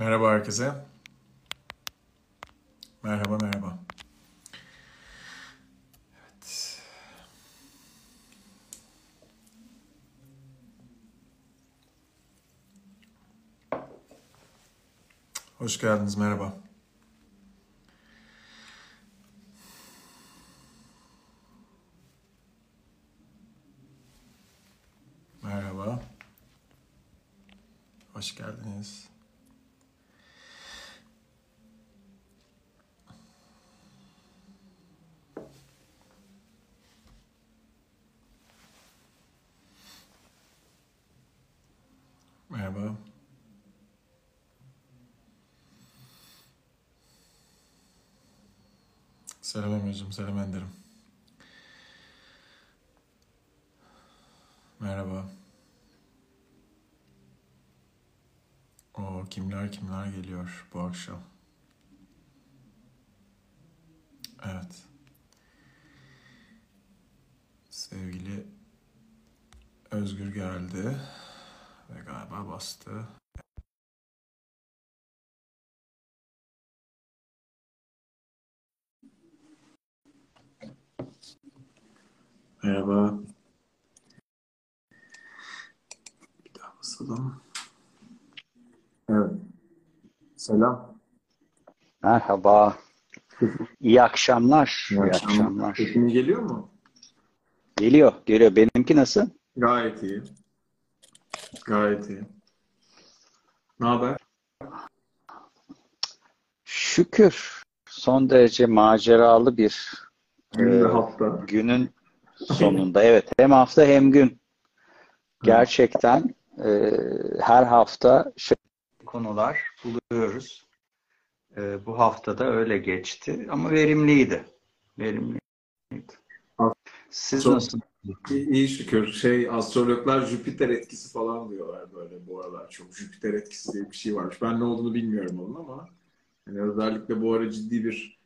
Merhaba herkese. Merhaba merhaba. Evet. Hoş geldiniz merhaba. Merhaba. Hoş geldiniz. Merhaba. Selam Emre'cim, selam Ender'im. Merhaba. O kimler kimler geliyor bu akşam. Evet. Sevgili Özgür geldi ve galiba bastı. Merhaba. Bir daha basalım. Evet. Selam. Merhaba. İyi akşamlar. İyi akşamlar. Sesim geliyor mu? Geliyor, geliyor. Benimki nasıl? Gayet iyi. Gayet iyi. Ne haber? Şükür. Son derece maceralı bir e, hafta. günün sonunda. Evet, hem hafta hem gün. Gerçekten e, her hafta şey konular buluyoruz. E, bu hafta da öyle geçti ama verimliydi. Verimliydi. Siz Çok- nasıl? İyi, iyi şükür. Şey astrologlar Jüpiter etkisi falan diyorlar böyle bu aralar çok. Jüpiter etkisi diye bir şey varmış. Ben ne olduğunu bilmiyorum onun ama hani özellikle bu ara ciddi bir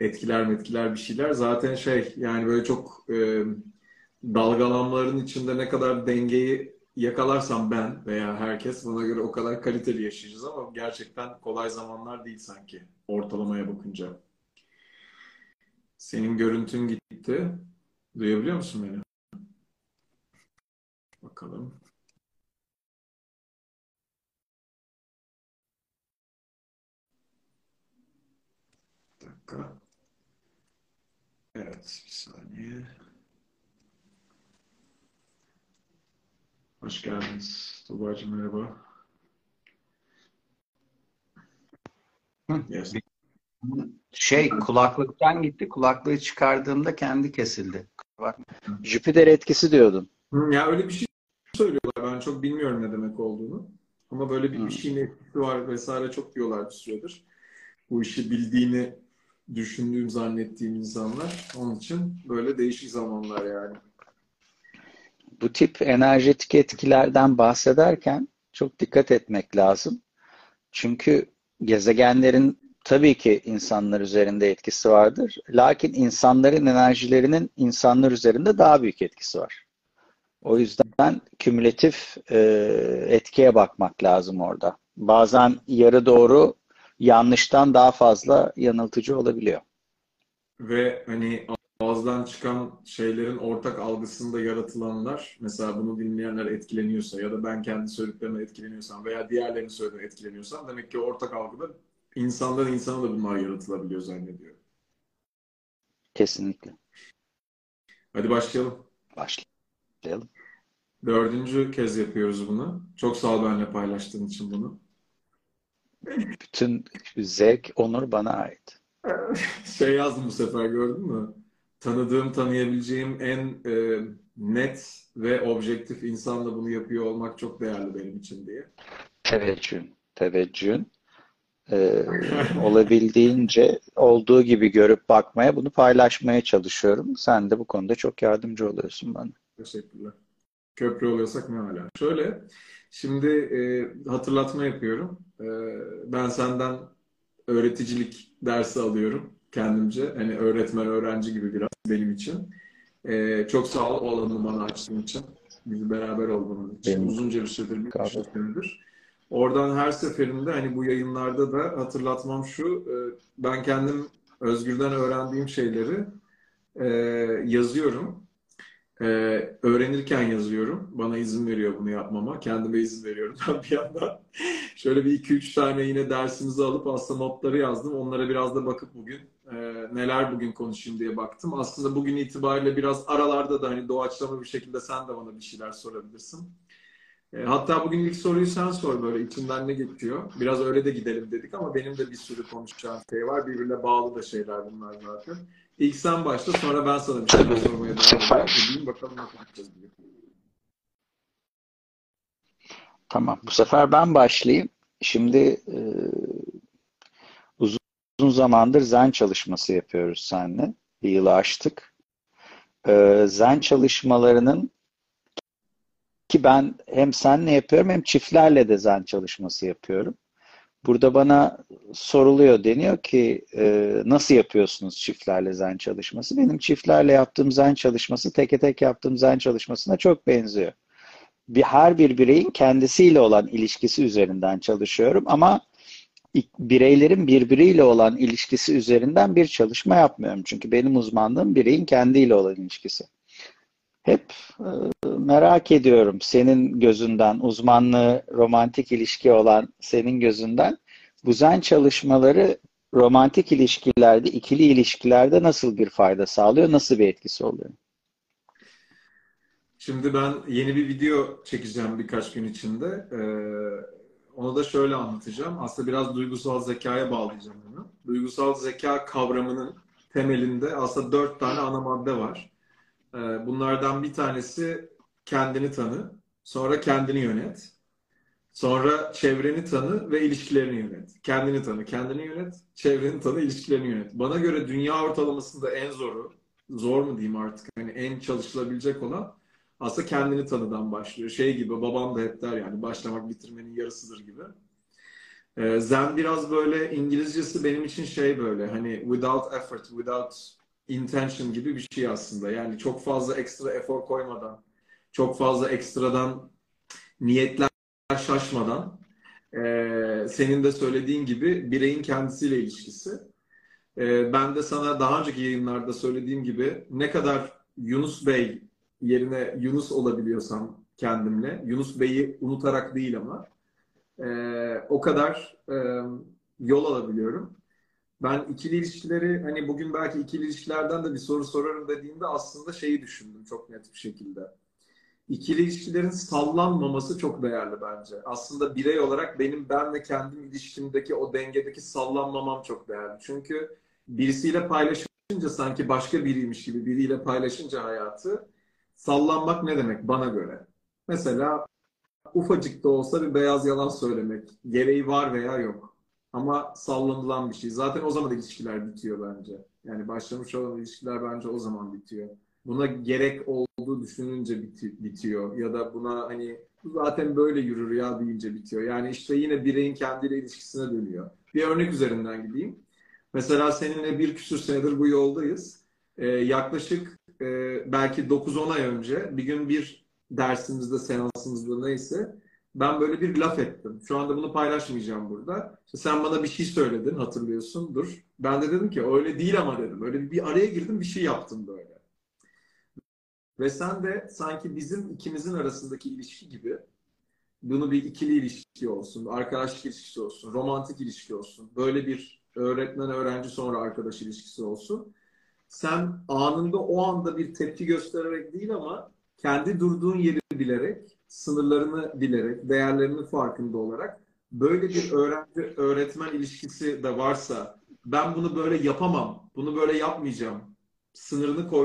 etkiler metkiler bir şeyler. Zaten şey yani böyle çok e, dalgalanmaların içinde ne kadar dengeyi yakalarsam ben veya herkes buna göre o kadar kaliteli yaşayacağız ama gerçekten kolay zamanlar değil sanki ortalamaya bakınca. Senin görüntün gitti. Duyabiliyor musun beni? Bakalım. Bir dakika. Evet, bir saniye. Hoş geldiniz. Tuğba'cığım merhaba. Hı. Yes. Şey kulaklıktan gitti. Kulaklığı çıkardığımda kendi kesildi. Bak. Jüpiter etkisi diyordun. Hı, Ya öyle bir şey söylüyorlar. Ben çok bilmiyorum ne demek olduğunu. Ama böyle bir, bir şeyin etkisi var vesaire çok diyorlar bir süredir. Bu işi bildiğini düşündüğüm, zannettiğim insanlar. Onun için böyle değişik zamanlar yani. Bu tip enerjetik etkilerden bahsederken çok dikkat etmek lazım. Çünkü gezegenlerin tabii ki insanlar üzerinde etkisi vardır. Lakin insanların enerjilerinin insanlar üzerinde daha büyük etkisi var. O yüzden kümülatif e, etkiye bakmak lazım orada. Bazen yarı doğru yanlıştan daha fazla yanıltıcı olabiliyor. Ve hani ağızdan çıkan şeylerin ortak algısında yaratılanlar, mesela bunu dinleyenler etkileniyorsa ya da ben kendi söylediklerime etkileniyorsam veya diğerlerinin söylediğine etkileniyorsam demek ki ortak algıda insandan insana da bunlar yaratılabiliyor zannediyor. Kesinlikle. Hadi başlayalım. Başlayalım. Dördüncü kez yapıyoruz bunu. Çok sağ ol benimle paylaştığın için bunu. Bütün zevk, onur bana ait. Şey yazdım bu sefer gördün mü? Tanıdığım, tanıyabileceğim en e, net ve objektif insanla bunu yapıyor olmak çok değerli benim için diye. Teveccühün, teveccühün. Ee, olabildiğince olduğu gibi görüp bakmaya, bunu paylaşmaya çalışıyorum. Sen de bu konuda çok yardımcı oluyorsun bana. Teşekkürler. Köprü oluyorsak ne hala. Şöyle, şimdi e, hatırlatma yapıyorum. E, ben senden öğreticilik dersi alıyorum kendimce. Hani öğretmen öğrenci gibi biraz benim için. E, çok sağ ol o alanı bana açtığın için. Bizi beraber olduğumuz için. Benim- Uzunca bir süredir, bir senedir. Oradan her seferinde hani bu yayınlarda da hatırlatmam şu, e, ben kendim Özgür'den öğrendiğim şeyleri e, yazıyorum. E, öğrenirken yazıyorum. Bana izin veriyor bunu yapmama. Kendime izin veriyorum ben bir yandan. Şöyle bir iki üç tane yine dersimizi alıp aslında notları yazdım. Onlara biraz da bakıp bugün e, neler bugün konuşayım diye baktım. Aslında bugün itibariyle biraz aralarda da hani doğaçlama bir şekilde sen de bana bir şeyler sorabilirsin. E, hatta bugün ilk soruyu sen sor böyle içinden ne geçiyor. Biraz öyle de gidelim dedik ama benim de bir sürü konuşacağım şey var. Birbirine bağlı da şeyler bunlar zaten. İlk sen başla sonra ben sana bir şeyler sormaya devam edeyim. Bakalım nasıl yapacağız diye. Tamam. Bu sefer ben başlayayım. Şimdi e, uzun, uzun zamandır zen çalışması yapıyoruz seninle. Bir yılı aştık. E, zen çalışmalarının ki ben hem senle yapıyorum hem çiftlerle de zen çalışması yapıyorum. Burada bana soruluyor deniyor ki e, nasıl yapıyorsunuz çiftlerle zen çalışması? Benim çiftlerle yaptığım zen çalışması teke tek yaptığım zen çalışmasına çok benziyor. Bir, her bir bireyin kendisiyle olan ilişkisi üzerinden çalışıyorum ama bireylerin birbiriyle olan ilişkisi üzerinden bir çalışma yapmıyorum. Çünkü benim uzmanlığım bireyin kendiyle olan ilişkisi. Hep e, merak ediyorum senin gözünden, uzmanlığı romantik ilişki olan senin gözünden bu zen çalışmaları romantik ilişkilerde, ikili ilişkilerde nasıl bir fayda sağlıyor, nasıl bir etkisi oluyor? Şimdi ben yeni bir video çekeceğim birkaç gün içinde. Ee, onu da şöyle anlatacağım. Aslında biraz duygusal zekaya bağlayacağım bunu. Duygusal zeka kavramının temelinde aslında dört tane ana madde var. Ee, bunlardan bir tanesi kendini tanı, sonra kendini yönet, sonra çevreni tanı ve ilişkilerini yönet. Kendini tanı, kendini yönet, çevreni tanı, ilişkilerini yönet. Bana göre dünya ortalamasında en zoru, zor mu diyeyim artık, hani en çalışılabilecek olan aslında kendini tanıdan başlıyor. Şey gibi babam da hep der yani başlamak bitirmenin yarısıdır gibi. Ee, Zen biraz böyle İngilizcesi benim için şey böyle hani without effort, without intention gibi bir şey aslında. Yani çok fazla ekstra efor koymadan, çok fazla ekstradan niyetler şaşmadan e, senin de söylediğin gibi bireyin kendisiyle ilişkisi. E, ben de sana daha önceki yayınlarda söylediğim gibi ne kadar Yunus Bey yerine Yunus olabiliyorsam kendimle, Yunus Bey'i unutarak değil ama e, o kadar e, yol alabiliyorum ben ikili ilişkileri hani bugün belki ikili ilişkilerden de bir soru sorarım dediğimde aslında şeyi düşündüm çok net bir şekilde. İkili ilişkilerin sallanmaması çok değerli bence. Aslında birey olarak benim benle kendim ilişkimdeki o dengedeki sallanmamam çok değerli. Çünkü birisiyle paylaşınca sanki başka biriymiş gibi biriyle paylaşınca hayatı sallanmak ne demek bana göre? Mesela ufacık da olsa bir beyaz yalan söylemek gereği var veya yok ama sallanılan bir şey. Zaten o zaman ilişkiler bitiyor bence. Yani başlamış olan ilişkiler bence o zaman bitiyor. Buna gerek olduğu düşününce biti, bitiyor. Ya da buna hani zaten böyle yürür ya deyince bitiyor. Yani işte yine bireyin kendiyle ilişkisine dönüyor. Bir örnek üzerinden gideyim. Mesela seninle bir küsür senedir bu yoldayız. Ee, yaklaşık e, belki 9-10 ay önce bir gün bir dersimizde, seansımızda neyse ben böyle bir laf ettim. Şu anda bunu paylaşmayacağım burada. İşte sen bana bir şey söyledin hatırlıyorsun. Dur. Ben de dedim ki öyle değil ama dedim. Öyle bir araya girdim bir şey yaptım böyle. Ve sen de sanki bizim ikimizin arasındaki ilişki gibi bunu bir ikili ilişki olsun, arkadaşlık ilişkisi olsun, romantik ilişki olsun, böyle bir öğretmen öğrenci sonra arkadaş ilişkisi olsun. Sen anında o anda bir tepki göstererek değil ama kendi durduğun yeri bilerek sınırlarını bilerek, değerlerinin farkında olarak böyle bir öğrenci öğretmen ilişkisi de varsa ben bunu böyle yapamam, bunu böyle yapmayacağım sınırını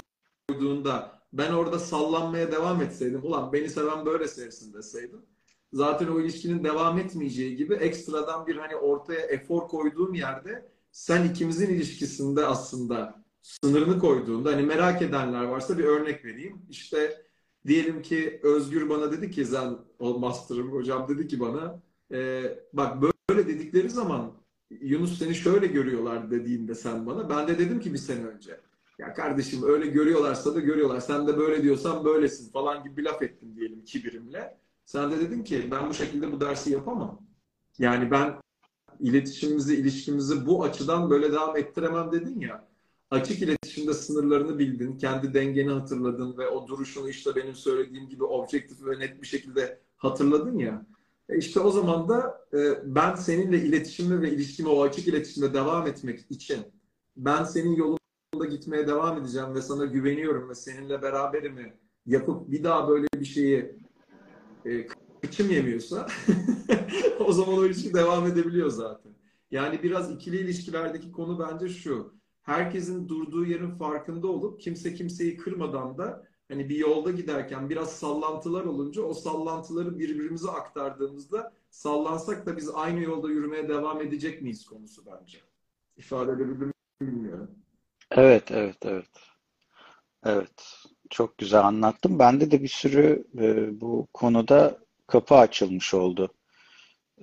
koyduğunda ben orada sallanmaya devam etseydim, ulan beni seven böyle sevsin deseydim zaten o ilişkinin devam etmeyeceği gibi ekstradan bir hani ortaya efor koyduğum yerde sen ikimizin ilişkisinde aslında sınırını koyduğunda hani merak edenler varsa bir örnek vereyim. İşte Diyelim ki Özgür bana dedi ki Zen master'ım hocam dedi ki bana e, bak böyle dedikleri zaman Yunus seni şöyle görüyorlar dediğinde sen bana ben de dedim ki bir sene önce ya kardeşim öyle görüyorlarsa da görüyorlar sen de böyle diyorsan böylesin falan gibi bir laf ettim diyelim kibirimle. Sen de dedin ki ben bu şekilde bu dersi yapamam. Yani ben iletişimimizi, ilişkimizi bu açıdan böyle devam ettiremem dedin ya. Açık iletişimde sınırlarını bildin, kendi dengeni hatırladın ve o duruşunu işte benim söylediğim gibi objektif ve net bir şekilde hatırladın ya. E işte o zaman da e, ben seninle iletişimi ve ilişkimi o açık iletişimde devam etmek için ben senin yolunda gitmeye devam edeceğim ve sana güveniyorum ve seninle beraberimi yapıp bir daha böyle bir şeyi e, kıçım yemiyorsa o zaman o ilişki devam edebiliyor zaten. Yani biraz ikili ilişkilerdeki konu bence şu. Herkesin durduğu yerin farkında olup kimse kimseyi kırmadan da hani bir yolda giderken biraz sallantılar olunca o sallantıları birbirimize aktardığımızda sallansak da biz aynı yolda yürümeye devam edecek miyiz konusu bence. İfade edebildim bilmiyorum. Evet, evet, evet. Evet. Çok güzel anlattım. Bende de bir sürü e, bu konuda kapı açılmış oldu.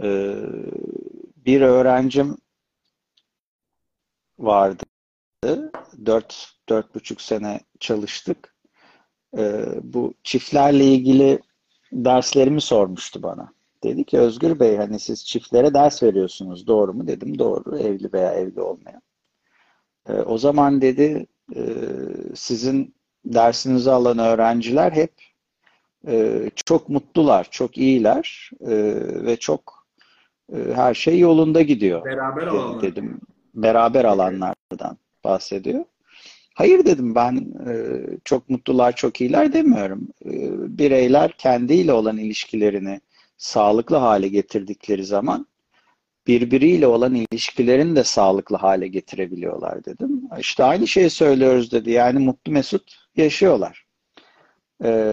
E, bir öğrencim vardı. Dört, dört buçuk sene çalıştık. E, bu çiftlerle ilgili derslerimi sormuştu bana. Dedi ki Özgür Bey hani siz çiftlere ders veriyorsunuz doğru mu? Dedim doğru evli veya evli olmayan. E, o zaman dedi e, sizin dersinizi alan öğrenciler hep e, çok mutlular, çok iyiler e, ve çok e, her şey yolunda gidiyor. Beraber alanlar. Dedim. Beraber alanlardan bahsediyor. Hayır dedim ben e, çok mutlular, çok iyiler demiyorum. E, bireyler kendiyle olan ilişkilerini sağlıklı hale getirdikleri zaman birbiriyle olan ilişkilerini de sağlıklı hale getirebiliyorlar dedim. İşte aynı şeyi söylüyoruz dedi. Yani mutlu mesut yaşıyorlar. Ee,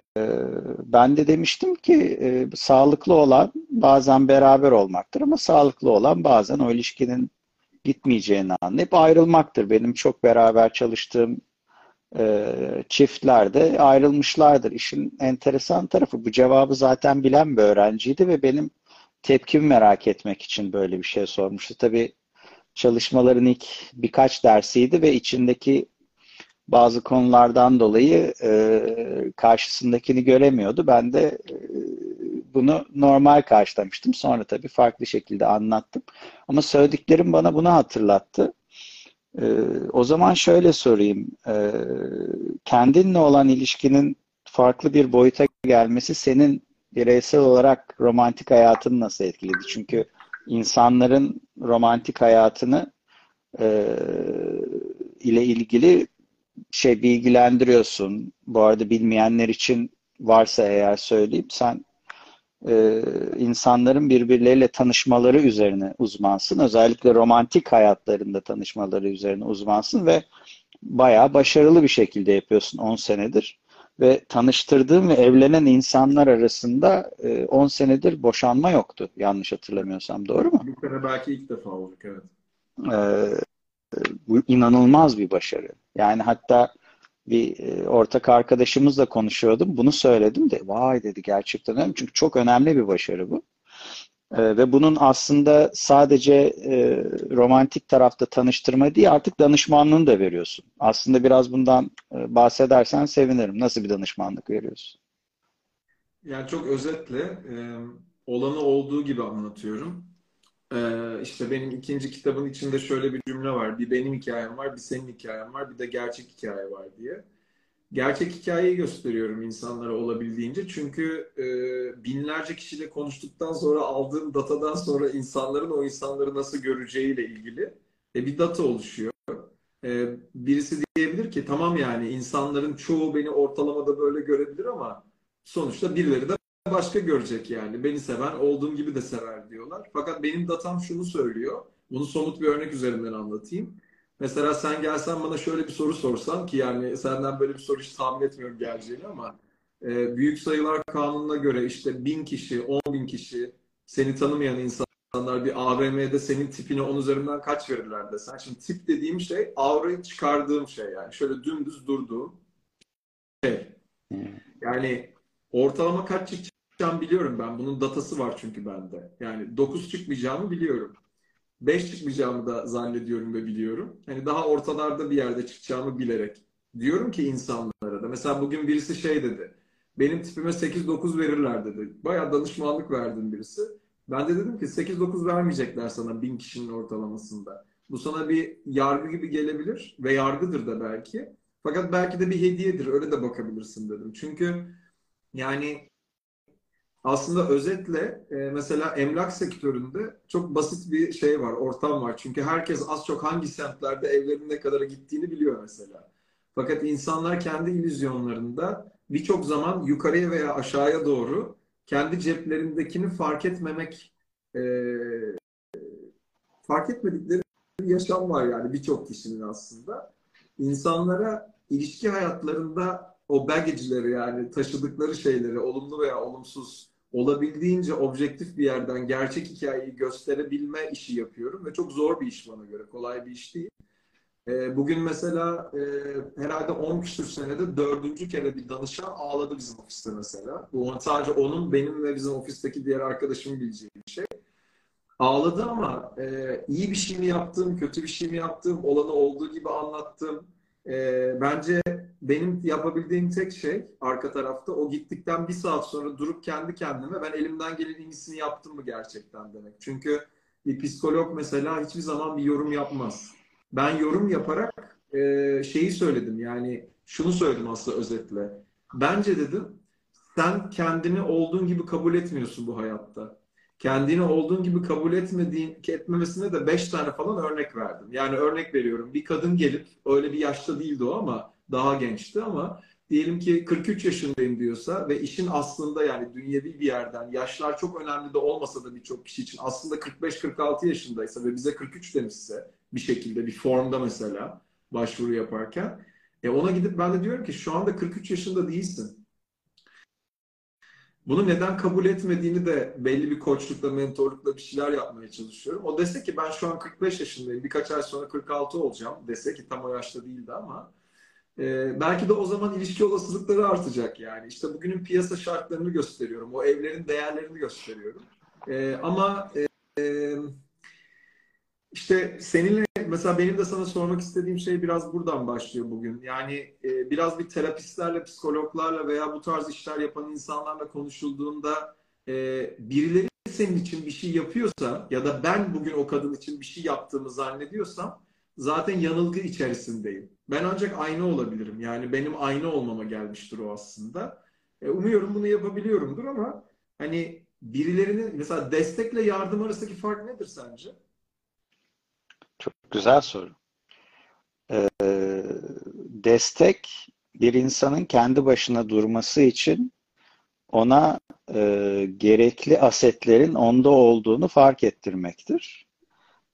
ben de demiştim ki e, sağlıklı olan bazen beraber olmaktır ama sağlıklı olan bazen o ilişkinin gitmeyeceğini anlayıp ayrılmaktır. Benim çok beraber çalıştığım e, çiftler de ayrılmışlardır. İşin enteresan tarafı bu cevabı zaten bilen bir öğrenciydi ve benim tepkimi merak etmek için böyle bir şey sormuştu. Tabii çalışmaların ilk birkaç dersiydi ve içindeki bazı konulardan dolayı e, karşısındakini göremiyordu. Ben de e, bunu normal karşılamıştım. Sonra tabii farklı şekilde anlattım. Ama söylediklerim bana bunu hatırlattı. E, o zaman şöyle sorayım. E, kendinle olan ilişkinin farklı bir boyuta gelmesi senin bireysel olarak romantik hayatını nasıl etkiledi? Çünkü insanların romantik hayatını e, ile ilgili şey bilgilendiriyorsun. Bu arada bilmeyenler için varsa eğer söyleyeyim sen e, insanların birbirleriyle tanışmaları üzerine uzmansın. Özellikle romantik hayatlarında tanışmaları üzerine uzmansın ve bayağı başarılı bir şekilde yapıyorsun 10 senedir. Ve tanıştırdığım ve evlenen insanlar arasında 10 e, senedir boşanma yoktu. Yanlış hatırlamıyorsam. Doğru mu? Bu sene belki ilk defa olduk evet. Ee, bu inanılmaz bir başarı. Yani hatta bir e, ortak arkadaşımızla konuşuyordum. Bunu söyledim de vay dedi gerçekten öyle. Çünkü çok önemli bir başarı bu. E, ve bunun aslında sadece e, romantik tarafta tanıştırma değil artık danışmanlığını da veriyorsun. Aslında biraz bundan bahsedersen sevinirim. Nasıl bir danışmanlık veriyorsun? Yani çok özetle olanı olduğu gibi anlatıyorum. Ee, işte benim ikinci kitabın içinde şöyle bir cümle var. Bir benim hikayem var, bir senin hikayen var, bir de gerçek hikaye var diye. Gerçek hikayeyi gösteriyorum insanlara olabildiğince. Çünkü e, binlerce kişiyle konuştuktan sonra aldığım datadan sonra insanların o insanları nasıl göreceğiyle ilgili e, bir data oluşuyor. E, birisi diyebilir ki tamam yani insanların çoğu beni ortalamada böyle görebilir ama sonuçta birileri de başka görecek yani. Beni seven olduğum gibi de sever diyorlar. Fakat benim datam şunu söylüyor. Bunu somut bir örnek üzerinden anlatayım. Mesela sen gelsen bana şöyle bir soru sorsan ki yani senden böyle bir soru hiç tahmin etmiyorum geleceğini ama e, büyük sayılar kanununa göre işte bin kişi, on bin kişi seni tanımayan insanlar bir AVM'de senin tipine on üzerinden kaç verirler desen. Şimdi tip dediğim şey aurayı çıkardığım şey yani. Şöyle dümdüz durduğum şey. Hmm. Yani ortalama kaç çıkacağımı biliyorum ben. Bunun datası var çünkü bende. Yani 9 çıkmayacağımı biliyorum. 5 çıkmayacağımı da zannediyorum ve biliyorum. Hani daha ortalarda bir yerde çıkacağımı bilerek. Diyorum ki insanlara da. Mesela bugün birisi şey dedi. Benim tipime 8-9 verirler dedi. Bayağı danışmanlık verdim birisi. Ben de dedim ki 8-9 vermeyecekler sana bin kişinin ortalamasında. Bu sana bir yargı gibi gelebilir ve yargıdır da belki. Fakat belki de bir hediyedir. Öyle de bakabilirsin dedim. Çünkü yani aslında özetle e, mesela emlak sektöründe çok basit bir şey var, ortam var. Çünkü herkes az çok hangi semtlerde evlerin ne kadara gittiğini biliyor mesela. Fakat insanlar kendi illüzyonlarında birçok zaman yukarıya veya aşağıya doğru kendi ceplerindekini fark etmemek e, fark etmedikleri bir yaşam var yani birçok kişinin aslında. İnsanlara ilişki hayatlarında o baggage'leri yani taşıdıkları şeyleri olumlu veya olumsuz olabildiğince objektif bir yerden gerçek hikayeyi gösterebilme işi yapıyorum ve çok zor bir iş bana göre. Kolay bir iş değil. E, bugün mesela e, herhalde 10 küsur senede dördüncü kere bir danışan ağladı bizim ofiste mesela. Bu sadece onun, benim ve bizim ofisteki diğer arkadaşımın bileceği bir şey. Ağladı ama e, iyi bir şey mi yaptım, kötü bir şey mi yaptım, olanı olduğu gibi anlattım. E, bence benim yapabildiğim tek şey arka tarafta o gittikten bir saat sonra durup kendi kendime ben elimden gelen iyisini yaptım mı gerçekten demek. Çünkü bir psikolog mesela hiçbir zaman bir yorum yapmaz ben yorum yaparak e, şeyi söyledim yani şunu söyledim aslında özetle. Bence dedim sen kendini olduğun gibi kabul etmiyorsun bu hayatta. Kendini olduğun gibi kabul etmediğin, etmemesine de beş tane falan örnek verdim. Yani örnek veriyorum. Bir kadın gelip öyle bir yaşta değildi o ama daha gençti ama diyelim ki 43 yaşındayım diyorsa ve işin aslında yani dünyevi bir yerden yaşlar çok önemli de olmasa da birçok kişi için aslında 45-46 yaşındaysa ve bize 43 demişse bir şekilde bir formda mesela başvuru yaparken e ona gidip ben de diyorum ki şu anda 43 yaşında değilsin. Bunu neden kabul etmediğini de belli bir koçlukla, mentorlukla bir şeyler yapmaya çalışıyorum. O dese ki ben şu an 45 yaşındayım, birkaç ay sonra 46 olacağım dese ki tam o yaşta değildi ama e, belki de o zaman ilişki olasılıkları artacak yani. İşte bugünün piyasa şartlarını gösteriyorum, o evlerin değerlerini gösteriyorum. E, ama e, işte seninle mesela benim de sana sormak istediğim şey biraz buradan başlıyor bugün. Yani e, biraz bir terapistlerle, psikologlarla veya bu tarz işler yapan insanlarla konuşulduğunda e, birileri senin için bir şey yapıyorsa ya da ben bugün o kadın için bir şey yaptığımı zannediyorsam zaten yanılgı içerisindeyim. Ben ancak aynı olabilirim. Yani benim aynı olmama gelmiştir o aslında. E, umuyorum bunu yapabiliyorumdur ama hani birilerinin mesela destekle yardım arasındaki fark nedir sence? Güzel soru. Ee, destek bir insanın kendi başına durması için ona e, gerekli asetlerin onda olduğunu fark ettirmektir.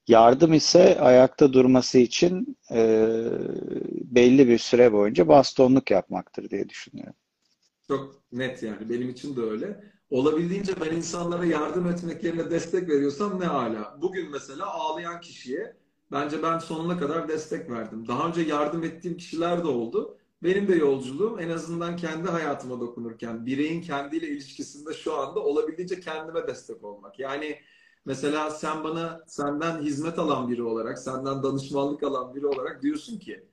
Yardım ise ayakta durması için e, belli bir süre boyunca bastonluk yapmaktır diye düşünüyorum. Çok net yani. Benim için de öyle. Olabildiğince ben insanlara yardım etmek yerine destek veriyorsam ne hala. Bugün mesela ağlayan kişiye Bence ben sonuna kadar destek verdim. Daha önce yardım ettiğim kişiler de oldu. Benim de yolculuğum en azından kendi hayatıma dokunurken, bireyin kendiyle ilişkisinde şu anda olabildiğince kendime destek olmak. Yani mesela sen bana senden hizmet alan biri olarak, senden danışmanlık alan biri olarak diyorsun ki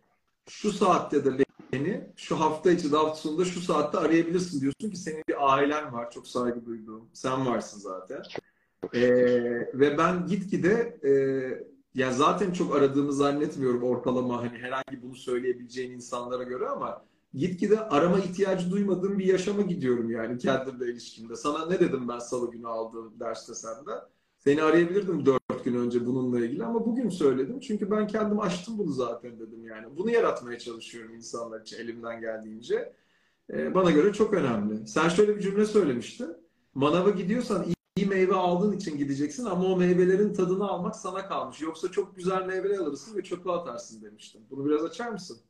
şu saatte de beni şu hafta içi de hafta sonunda şu saatte arayabilirsin diyorsun ki senin bir ailen var. Çok saygı duyduğum. Sen varsın zaten. Ee, ve ben gitgide e, ya zaten çok aradığımı zannetmiyorum ortalama hani herhangi bunu söyleyebileceğin insanlara göre ama gitgide arama ihtiyacı duymadığım bir yaşama gidiyorum yani kendimle ilişkimde. Sana ne dedim ben salı günü aldığım derste sende? Seni arayabilirdim dört gün önce bununla ilgili ama bugün söyledim. Çünkü ben kendim açtım bunu zaten dedim yani. Bunu yaratmaya çalışıyorum insanlar için elimden geldiğince. Ee, bana göre çok önemli. Sen şöyle bir cümle söylemiştin. Manava gidiyorsan iyi meyve aldığın için gideceksin ama o meyvelerin tadını almak sana kalmış. Yoksa çok güzel meyveler alırsın ve çöpe atarsın demiştim. Bunu biraz açar mısın?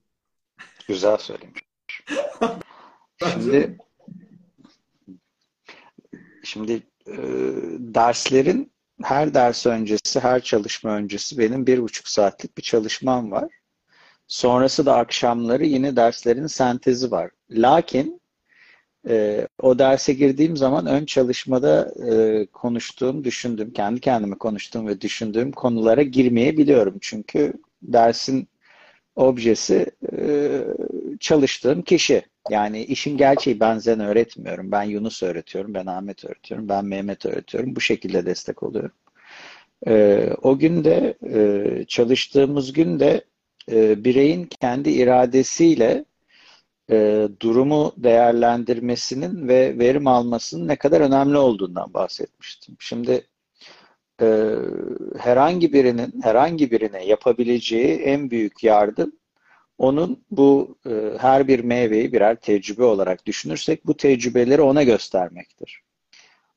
Güzel söylemiş. şimdi şimdi e, derslerin her ders öncesi, her çalışma öncesi benim bir buçuk saatlik bir çalışmam var. Sonrası da akşamları yine derslerin sentezi var. Lakin e, o derse girdiğim zaman ön çalışmada e, konuştuğum, düşündüğüm, kendi kendime konuştuğum ve düşündüğüm konulara girmeyebiliyorum. Çünkü dersin objesi e, çalıştığım kişi. Yani işin gerçeği ben Zen öğretmiyorum. Ben Yunus öğretiyorum. Ben Ahmet öğretiyorum. Ben Mehmet öğretiyorum. Bu şekilde destek oluyorum. Ee, o günde e, çalıştığımız günde e, bireyin kendi iradesiyle e, durumu değerlendirmesinin ve verim almasının ne kadar önemli olduğundan bahsetmiştim. Şimdi e, herhangi birinin herhangi birine yapabileceği en büyük yardım onun bu e, her bir meyveyi birer tecrübe olarak düşünürsek bu tecrübeleri ona göstermektir.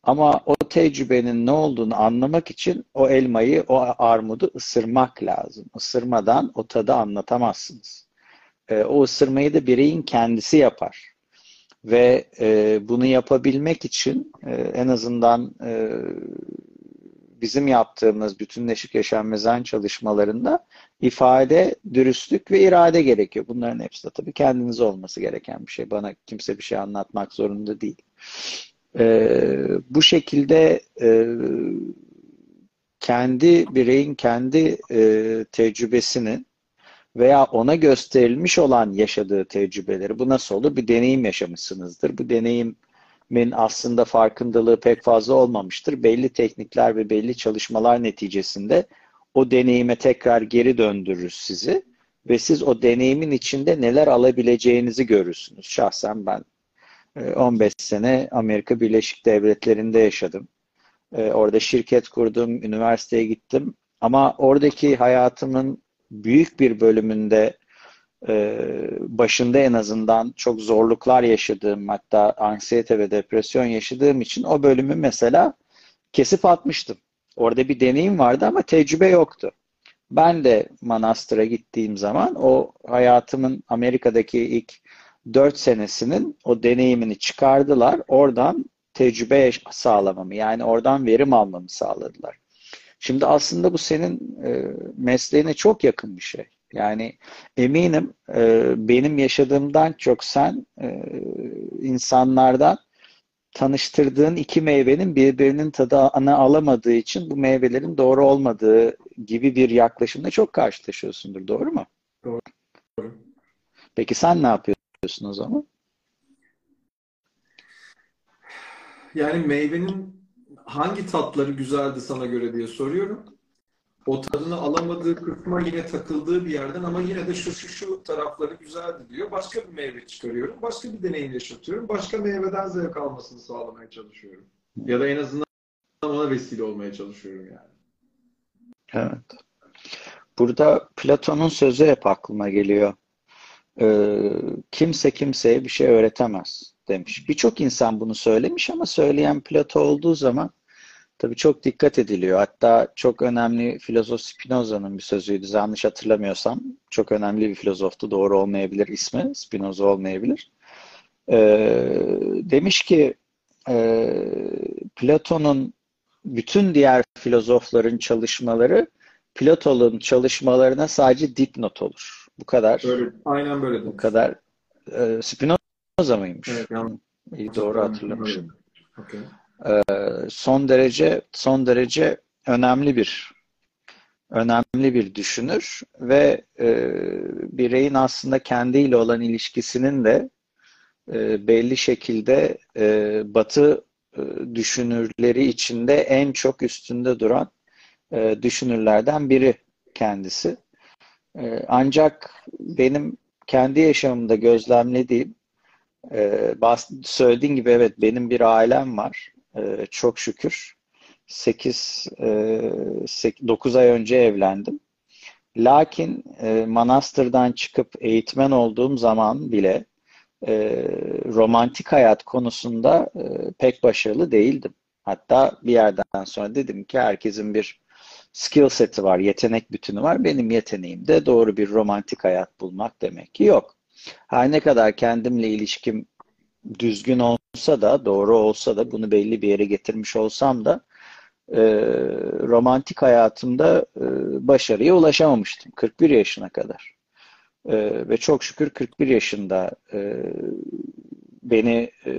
Ama o tecrübenin ne olduğunu anlamak için o elmayı, o armudu ısırmak lazım. Isırmadan o tadı anlatamazsınız. E, o ısırmayı da bireyin kendisi yapar. Ve e, bunu yapabilmek için e, en azından e, bizim yaptığımız bütünleşik yaşam mezen çalışmalarında ifade, dürüstlük ve irade gerekiyor. Bunların hepsi de tabii kendiniz olması gereken bir şey. Bana kimse bir şey anlatmak zorunda değil. Ee, bu şekilde e, kendi bireyin kendi e, tecrübesini veya ona gösterilmiş olan yaşadığı tecrübeleri bu nasıl olur? Bir deneyim yaşamışsınızdır. Bu deneyim min aslında farkındalığı pek fazla olmamıştır. Belli teknikler ve belli çalışmalar neticesinde o deneyime tekrar geri döndürür sizi ve siz o deneyimin içinde neler alabileceğinizi görürsünüz. Şahsen ben 15 e, sene Amerika Birleşik Devletleri'nde yaşadım. E, orada şirket kurdum, üniversiteye gittim. Ama oradaki hayatımın büyük bir bölümünde ee, başında en azından çok zorluklar yaşadığım hatta anksiyete ve depresyon yaşadığım için o bölümü mesela kesip atmıştım. Orada bir deneyim vardı ama tecrübe yoktu. Ben de Manastır'a gittiğim zaman o hayatımın Amerika'daki ilk dört senesinin o deneyimini çıkardılar. Oradan tecrübe sağlamamı yani oradan verim almamı sağladılar. Şimdi aslında bu senin e, mesleğine çok yakın bir şey. Yani eminim e, benim yaşadığımdan çok sen e, insanlardan tanıştırdığın iki meyvenin birbirinin tadını alamadığı için bu meyvelerin doğru olmadığı gibi bir yaklaşımla çok karşılaşıyorsundur. Doğru mu? Doğru. Peki sen ne yapıyorsun o zaman? Yani meyvenin hangi tatları güzeldi sana göre diye soruyorum o tadını alamadığı kısma yine takıldığı bir yerden ama yine de şu şu şu tarafları güzeldi diyor. Başka bir meyve çıkarıyorum. Başka bir deneyim yaşatıyorum. Başka meyveden zevk almasını sağlamaya çalışıyorum. Ya da en azından ona vesile olmaya çalışıyorum yani. Evet. Burada Platon'un sözü hep aklıma geliyor. Ee, kimse kimseye bir şey öğretemez demiş. Birçok insan bunu söylemiş ama söyleyen Plato olduğu zaman Tabii çok dikkat ediliyor. Hatta çok önemli filozof Spinoza'nın bir sözüydü. Yanlış hatırlamıyorsam. Çok önemli bir filozoftu. Doğru olmayabilir ismi. Spinoza olmayabilir. Ee, demiş ki e, Platon'un bütün diğer filozofların çalışmaları Platon'un çalışmalarına sadece dipnot olur. Bu kadar. Böyle, aynen böyle. Bu kadar. E, Spinoza mıymış? Evet. Yani, İyi, doğru hatırlamışım. Okay. Ee, son derece son derece önemli bir önemli bir düşünür ve e, bireyin aslında kendiyle olan ilişkisinin de e, belli şekilde e, Batı e, düşünürleri içinde en çok üstünde duran e, düşünürlerden biri kendisi. E, ancak benim kendi yaşamımda gözlemlediğim e, söylediğin gibi evet benim bir ailem var ee, çok şükür 8, 9 e, ay önce evlendim. Lakin e, manastırdan çıkıp eğitmen olduğum zaman bile e, romantik hayat konusunda pek başarılı değildim. Hatta bir yerden sonra dedim ki herkesin bir skill seti var, yetenek bütünü var. Benim yeteneğim de doğru bir romantik hayat bulmak demek ki yok. Her ne kadar kendimle ilişkim düzgün olsa da, doğru olsa da, bunu belli bir yere getirmiş olsam da e, romantik hayatımda e, başarıya ulaşamamıştım 41 yaşına kadar. E, ve çok şükür 41 yaşında e, beni e,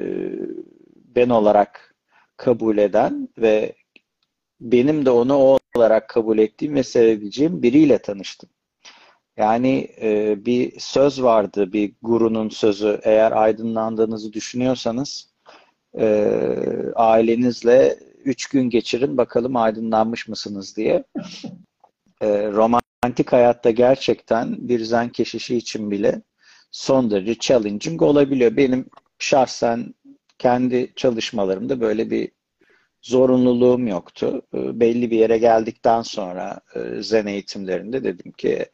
ben olarak kabul eden ve benim de onu o olarak kabul ettiğim ve sevebileceğim biriyle tanıştım. Yani e, bir söz vardı, bir gurunun sözü. Eğer aydınlandığınızı düşünüyorsanız e, ailenizle üç gün geçirin bakalım aydınlanmış mısınız diye. E, romantik hayatta gerçekten bir zen keşişi için bile son derece challenging olabiliyor. Benim şahsen kendi çalışmalarımda böyle bir zorunluluğum yoktu. E, belli bir yere geldikten sonra e, zen eğitimlerinde dedim ki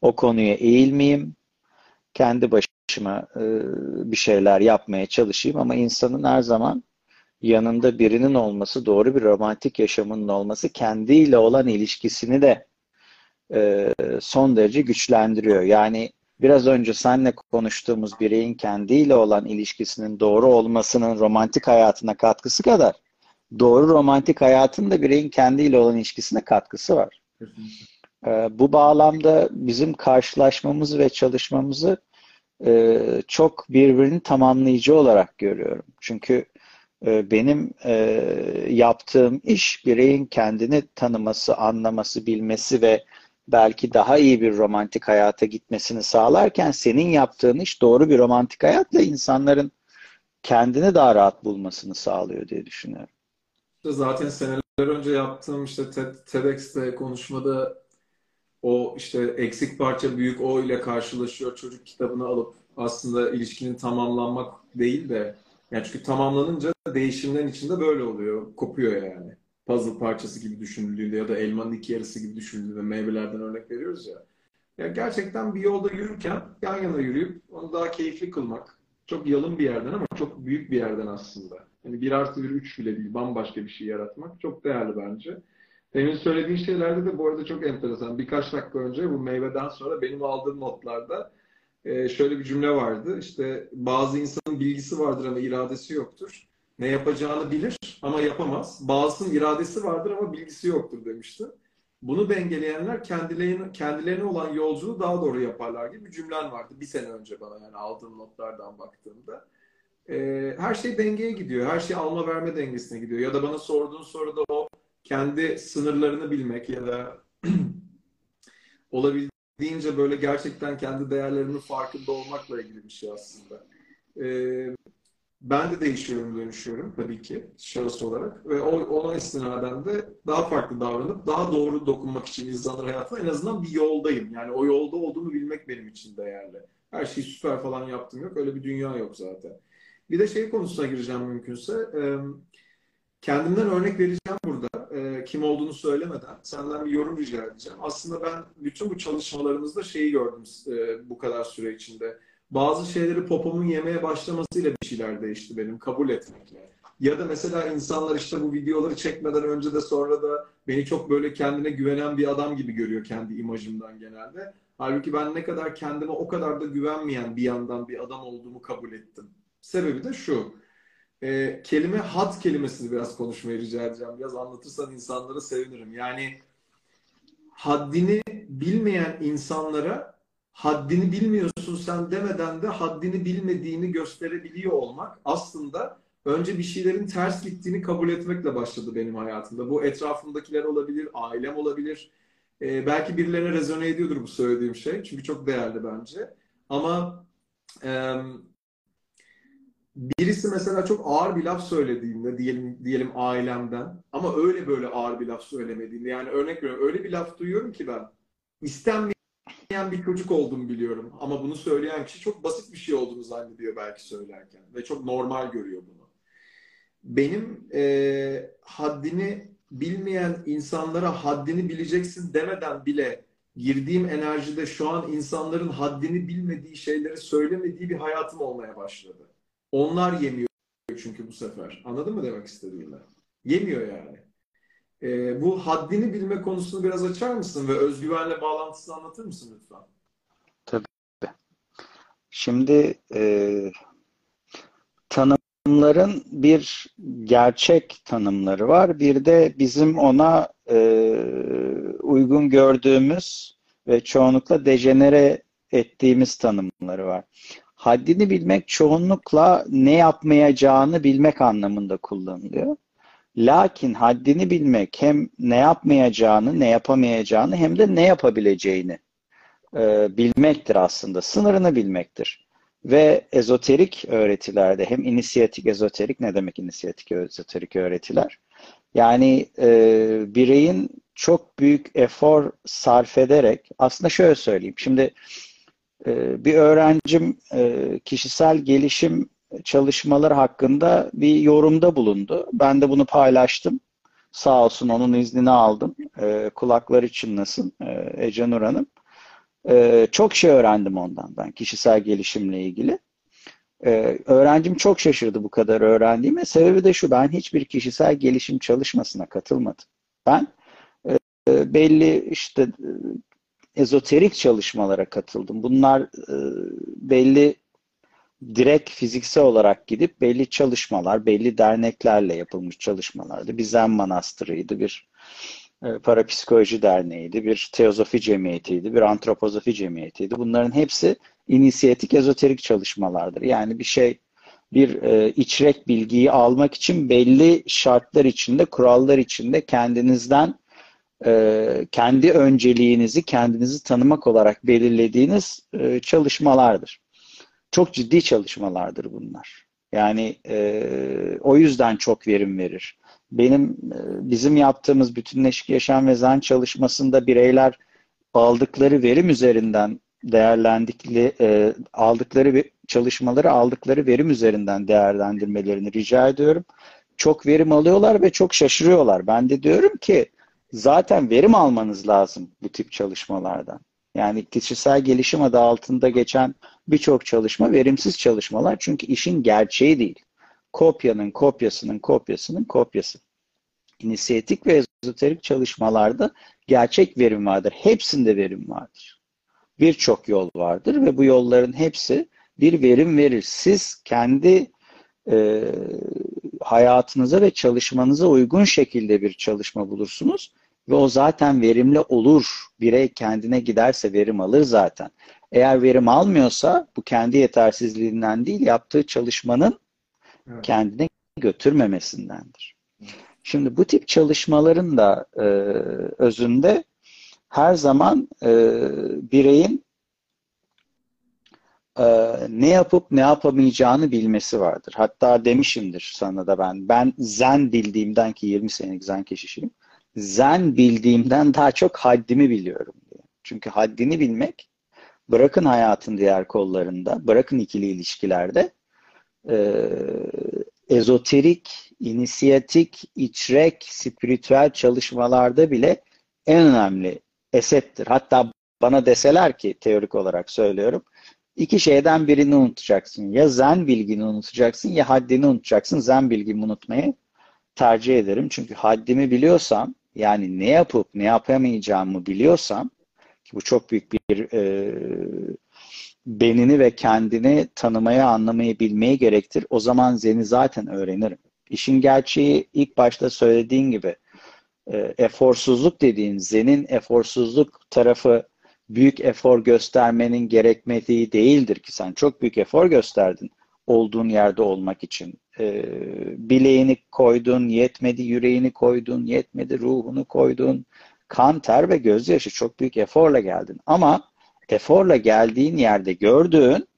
o konuya eğilmeyeyim. Kendi başıma e, bir şeyler yapmaya çalışayım ama insanın her zaman yanında birinin olması, doğru bir romantik yaşamının olması kendiyle olan ilişkisini de e, son derece güçlendiriyor. Yani biraz önce seninle konuştuğumuz bireyin kendiyle olan ilişkisinin doğru olmasının romantik hayatına katkısı kadar doğru romantik hayatın da bireyin kendiyle olan ilişkisine katkısı var. E, bu bağlamda bizim karşılaşmamızı ve çalışmamızı e, çok birbirini tamamlayıcı olarak görüyorum. Çünkü e, benim e, yaptığım iş bireyin kendini tanıması, anlaması, bilmesi ve belki daha iyi bir romantik hayata gitmesini sağlarken senin yaptığın iş doğru bir romantik hayatla insanların kendini daha rahat bulmasını sağlıyor diye düşünüyorum. Zaten seneler önce yaptığım işte TED, TEDx'te konuşmada o işte eksik parça büyük o ile karşılaşıyor çocuk kitabını alıp aslında ilişkinin tamamlanmak değil de yani çünkü tamamlanınca değişimlerin içinde böyle oluyor. Kopuyor yani. Puzzle parçası gibi düşünüldüğünde ya da elmanın iki yarısı gibi düşünüldüğünde meyvelerden örnek veriyoruz ya. Ya gerçekten bir yolda yürürken yan yana yürüyüp onu daha keyifli kılmak. Çok yalın bir yerden ama çok büyük bir yerden aslında. Yani bir artı bir üç bile değil. Bambaşka bir şey yaratmak çok değerli bence. Demin söylediğin şeylerde de bu arada çok enteresan. Birkaç dakika önce bu meyveden sonra benim aldığım notlarda e, şöyle bir cümle vardı. İşte bazı insanın bilgisi vardır ama iradesi yoktur. Ne yapacağını bilir ama yapamaz. Bazısının iradesi vardır ama bilgisi yoktur demişti. Bunu dengeleyenler kendilerine, kendilerine olan yolculuğu daha doğru yaparlar gibi bir cümlen vardı. Bir sene önce bana yani aldığım notlardan baktığımda. Ee, her şey dengeye gidiyor. Her şey alma verme dengesine gidiyor. Ya da bana sorduğun soruda o kendi sınırlarını bilmek ya da olabildiğince böyle gerçekten kendi değerlerinin farkında olmakla ilgili bir şey aslında. Ee, ben de değişiyorum, dönüşüyorum tabii ki şahıs olarak. Ve o, ona istinaden de daha farklı davranıp daha doğru dokunmak için insanlar hayatına en azından bir yoldayım. Yani o yolda olduğumu bilmek benim için değerli. Her şeyi süper falan yaptım yok. Öyle bir dünya yok zaten. Bir de şey konusuna gireceğim mümkünse. Kendimden örnek vereceğim burada. Kim olduğunu söylemeden. Senden bir yorum rica edeceğim. Aslında ben bütün bu çalışmalarımızda şeyi gördüm bu kadar süre içinde bazı şeyleri popomun yemeye başlamasıyla bir şeyler değişti benim kabul etmekle. Ya da mesela insanlar işte bu videoları çekmeden önce de sonra da beni çok böyle kendine güvenen bir adam gibi görüyor kendi imajımdan genelde. Halbuki ben ne kadar kendime o kadar da güvenmeyen bir yandan bir adam olduğumu kabul ettim. Sebebi de şu. E, kelime hat kelimesini biraz konuşmayı rica edeceğim. Biraz anlatırsan insanlara sevinirim. Yani haddini bilmeyen insanlara haddini bilmiyorsun sen demeden de haddini bilmediğini gösterebiliyor olmak aslında önce bir şeylerin ters gittiğini kabul etmekle başladı benim hayatımda. Bu etrafımdakiler olabilir, ailem olabilir. Ee, belki birilerine rezone ediyordur bu söylediğim şey. Çünkü çok değerli bence. Ama e, birisi mesela çok ağır bir laf söylediğinde diyelim diyelim ailemden ama öyle böyle ağır bir laf söylemediğinde yani örnek veriyorum öyle bir laf duyuyorum ki ben istenmeyen bir çocuk olduğumu biliyorum. Ama bunu söyleyen kişi çok basit bir şey olduğunu zannediyor belki söylerken. Ve çok normal görüyor bunu. Benim e, haddini bilmeyen insanlara haddini bileceksin demeden bile girdiğim enerjide şu an insanların haddini bilmediği şeyleri söylemediği bir hayatım olmaya başladı. Onlar yemiyor çünkü bu sefer. Anladın mı demek istediğimi? Yemiyor yani. E, bu haddini bilme konusunu biraz açar mısın ve özgüvenle bağlantısını anlatır mısın lütfen? Tabii. Şimdi e, tanımların bir gerçek tanımları var. Bir de bizim ona e, uygun gördüğümüz ve çoğunlukla dejenere ettiğimiz tanımları var. Haddini bilmek çoğunlukla ne yapmayacağını bilmek anlamında kullanılıyor. Lakin haddini bilmek hem ne yapmayacağını, ne yapamayacağını hem de ne yapabileceğini e, bilmektir aslında. Sınırını bilmektir. Ve ezoterik öğretilerde hem inisiyatik ezoterik ne demek inisiyatik ezoterik öğretiler? Yani e, bireyin çok büyük efor sarf ederek aslında şöyle söyleyeyim. Şimdi bir öğrencim e, kişisel gelişim çalışmaları hakkında bir yorumda bulundu. Ben de bunu paylaştım. Sağ olsun onun iznini aldım. E, kulakları çınlasın e, Ece Nur Hanım. E, çok şey öğrendim ondan ben kişisel gelişimle ilgili. E, öğrencim çok şaşırdı bu kadar öğrendiğime. Sebebi de şu, ben hiçbir kişisel gelişim çalışmasına katılmadım. Ben e, belli işte ezoterik çalışmalara katıldım. Bunlar e, belli direkt fiziksel olarak gidip belli çalışmalar, belli derneklerle yapılmış çalışmalardı. Bir Zen Manastırı'ydı, bir e, Parapsikoloji Derneği'ydi, bir Teozofi Cemiyeti'ydi, bir Antropozofi Cemiyeti'ydi. Bunların hepsi inisiyatik ezoterik çalışmalardır. Yani bir şey, bir e, içrek bilgiyi almak için belli şartlar içinde, kurallar içinde kendinizden e, kendi önceliğinizi, kendinizi tanımak olarak belirlediğiniz e, çalışmalardır. Çok ciddi çalışmalardır bunlar. Yani e, o yüzden çok verim verir. Benim bizim yaptığımız bütünleşik yaşam ve zen çalışmasında bireyler aldıkları verim üzerinden değerlendikleri aldıkları çalışmaları aldıkları verim üzerinden değerlendirmelerini rica ediyorum. Çok verim alıyorlar ve çok şaşırıyorlar. Ben de diyorum ki zaten verim almanız lazım bu tip çalışmalardan. Yani kişisel gelişim adı altında geçen birçok çalışma verimsiz çalışmalar çünkü işin gerçeği değil. Kopyanın kopyasının kopyasının kopyası. İnisiyatik ve ezoterik çalışmalarda gerçek verim vardır. Hepsinde verim vardır. Birçok yol vardır ve bu yolların hepsi bir verim verir. Siz kendi e, hayatınıza ve çalışmanıza uygun şekilde bir çalışma bulursunuz ve o zaten verimli olur. Birey kendine giderse verim alır zaten. Eğer verim almıyorsa bu kendi yetersizliğinden değil yaptığı çalışmanın evet. kendine götürmemesindendir. Şimdi bu tip çalışmaların da e, özünde her zaman e, bireyin e, ne yapıp ne yapamayacağını bilmesi vardır. Hatta demişimdir sana da ben. Ben zen bildiğimden ki 20 senelik zen keşişiyim. Zen bildiğimden daha çok haddimi biliyorum diye. Çünkü haddini bilmek bırakın hayatın diğer kollarında, bırakın ikili ilişkilerde e, ezoterik, inisiyatik, içrek, spiritüel çalışmalarda bile en önemli esettir. Hatta bana deseler ki teorik olarak söylüyorum, iki şeyden birini unutacaksın. Ya zen bilgini unutacaksın ya haddini unutacaksın. Zen bilgimi unutmayı tercih ederim. Çünkü haddimi biliyorsam, yani ne yapıp ne yapamayacağımı biliyorsam, ki bu çok büyük bir e, benini ve kendini tanımaya, anlamayı bilmeyi gerektir. O zaman Zen'i zaten öğrenirim. İşin gerçeği ilk başta söylediğin gibi e, eforsuzluk dediğin Zen'in eforsuzluk tarafı büyük efor göstermenin gerekmediği değildir ki sen çok büyük efor gösterdin olduğun yerde olmak için. E, bileğini koydun, yetmedi yüreğini koydun, yetmedi ruhunu koydun. Kan, ter ve gözyaşı çok büyük eforla geldin. Ama eforla geldiğin yerde gördüğün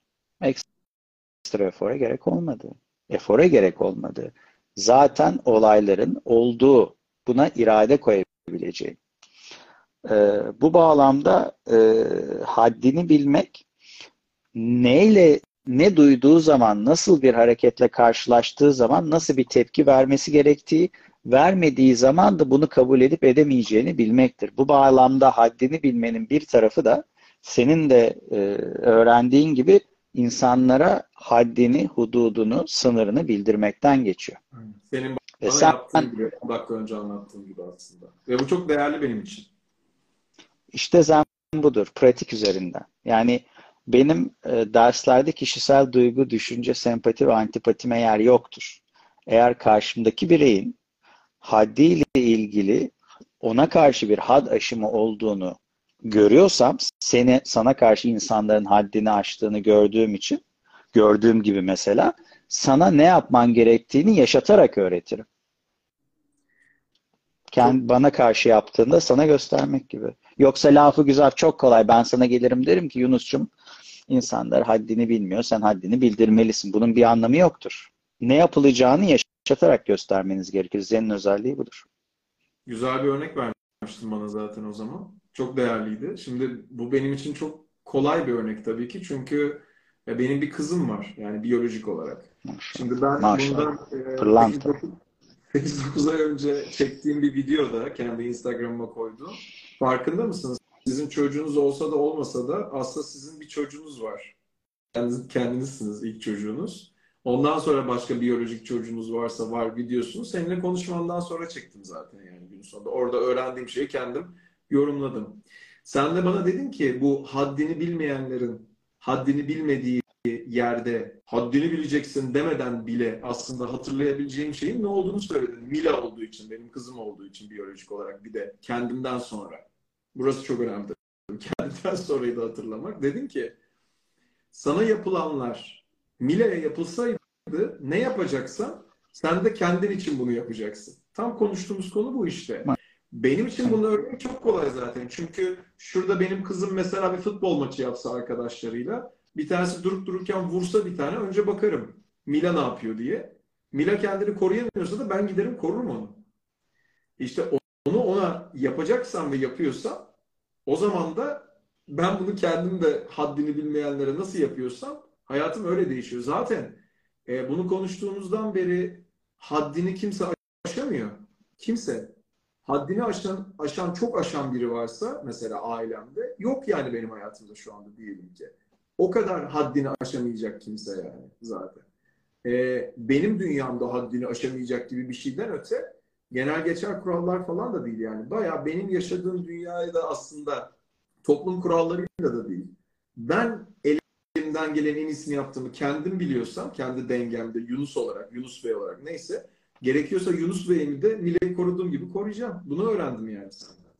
ekstra efora gerek olmadı. Efora gerek olmadı. Zaten olayların olduğu buna irade koyabileceğin. Ee, bu bağlamda e, haddini bilmek neyle ne duyduğu zaman, nasıl bir hareketle karşılaştığı zaman nasıl bir tepki vermesi gerektiği, vermediği zaman da bunu kabul edip edemeyeceğini bilmektir. Bu bağlamda haddini bilmenin bir tarafı da senin de e, öğrendiğin gibi insanlara haddini, hududunu, sınırını bildirmekten geçiyor. Senin bana sen, yaptığın gibi, 10 dakika önce anlattığım gibi aslında. Ve bu çok değerli benim için. İşte zen budur, pratik üzerinden. Yani benim e, derslerde kişisel duygu, düşünce, sempati ve antipatime yer yoktur. Eğer karşımdaki bireyin haddiyle ilgili ona karşı bir had aşımı olduğunu görüyorsam seni sana karşı insanların haddini aştığını gördüğüm için gördüğüm gibi mesela sana ne yapman gerektiğini yaşatarak öğretirim. Kendi bana karşı yaptığında sana göstermek gibi. Yoksa lafı güzel çok kolay. Ben sana gelirim derim ki Yunus'cum insanlar haddini bilmiyor. Sen haddini bildirmelisin. Bunun bir anlamı yoktur. Ne yapılacağını yaşatarak göstermeniz gerekir. Zen'in özelliği budur. Güzel bir örnek vermiştin bana zaten o zaman. Çok değerliydi. Şimdi bu benim için çok kolay bir örnek tabii ki. Çünkü ya benim bir kızım var. Yani biyolojik olarak. Maşallah. Şimdi ben Maşallah. bundan e, Pırlanta. 8-9 ay önce çektiğim bir videoda kendi Instagram'ıma koydum. Farkında mısınız? Sizin çocuğunuz olsa da olmasa da aslında sizin bir çocuğunuz var. Kendiniz, kendinizsiniz ilk çocuğunuz. Ondan sonra başka biyolojik çocuğunuz varsa var videosunu seninle konuşmandan sonra çektim zaten yani gün sonunda. Orada öğrendiğim şeyi kendim yorumladım. Sen de bana dedin ki bu haddini bilmeyenlerin haddini bilmediği yerde haddini bileceksin demeden bile aslında hatırlayabileceğim şeyin ne olduğunu söyledin. Mila olduğu için, benim kızım olduğu için biyolojik olarak bir de kendimden sonra. Burası çok önemli. Kendimden sonrayı da hatırlamak. Dedin ki sana yapılanlar Mila'ya yapılsaydı ne yapacaksan sen de kendin için bunu yapacaksın. Tam konuştuğumuz konu bu işte. Benim için bunu öğrenmek çok kolay zaten. Çünkü şurada benim kızım mesela bir futbol maçı yapsa arkadaşlarıyla bir tanesi durup dururken vursa bir tane önce bakarım. Mila ne yapıyor diye. Mila kendini koruyamıyorsa da ben giderim korurum onu. İşte onu ona yapacaksam ve yapıyorsam o zaman da ben bunu kendim de haddini bilmeyenlere nasıl yapıyorsam hayatım öyle değişiyor. Zaten e, bunu konuştuğumuzdan beri haddini kimse aşamıyor. Kimse. Haddini aşan, aşan çok aşan biri varsa mesela ailemde yok yani benim hayatımda şu anda diyelim ki. O kadar haddini aşamayacak kimse yani zaten. Ee, benim dünyamda haddini aşamayacak gibi bir şeyden öte genel geçer kurallar falan da değil yani. Baya benim yaşadığım dünyayı da aslında toplum kurallarıyla da değil. Ben elimden gelen en iyisini yaptığımı kendim biliyorsam, kendi dengemde Yunus olarak, Yunus Bey olarak neyse gerekiyorsa Yunus Bey'imi de Mila'yı koruduğum gibi koruyacağım. Bunu öğrendim yani senden.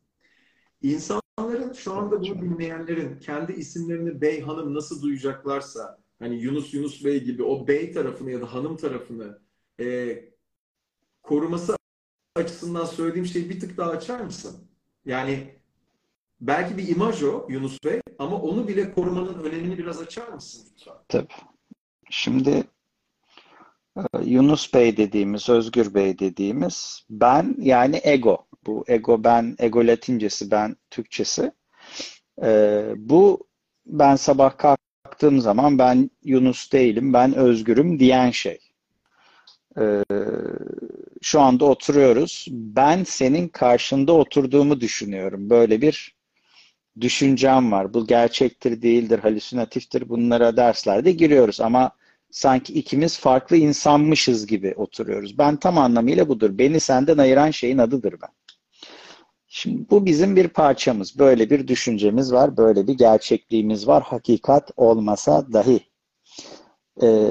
İnsanların şu anda bunu dinleyenlerin kendi isimlerini bey hanım nasıl duyacaklarsa hani Yunus Yunus Bey gibi o bey tarafını ya da hanım tarafını e, koruması açısından söylediğim şeyi bir tık daha açar mısın? Yani belki bir imaj o Yunus Bey ama onu bile korumanın önemini biraz açar mısın lütfen? Tabii. Şimdi Yunus Bey dediğimiz, Özgür Bey dediğimiz ben yani ego. Bu ego ben, ego latincesi ben Türkçesi. Ee, bu ben sabah kalktığım zaman ben Yunus değilim, ben özgürüm diyen şey. Ee, şu anda oturuyoruz. Ben senin karşında oturduğumu düşünüyorum. Böyle bir düşüncem var. Bu gerçektir, değildir, halüsinatiftir. Bunlara derslerde giriyoruz ama sanki ikimiz farklı insanmışız gibi oturuyoruz. Ben tam anlamıyla budur. Beni senden ayıran şeyin adıdır ben. Şimdi bu bizim bir parçamız. Böyle bir düşüncemiz var, böyle bir gerçekliğimiz var. Hakikat olmasa dahi. Ee,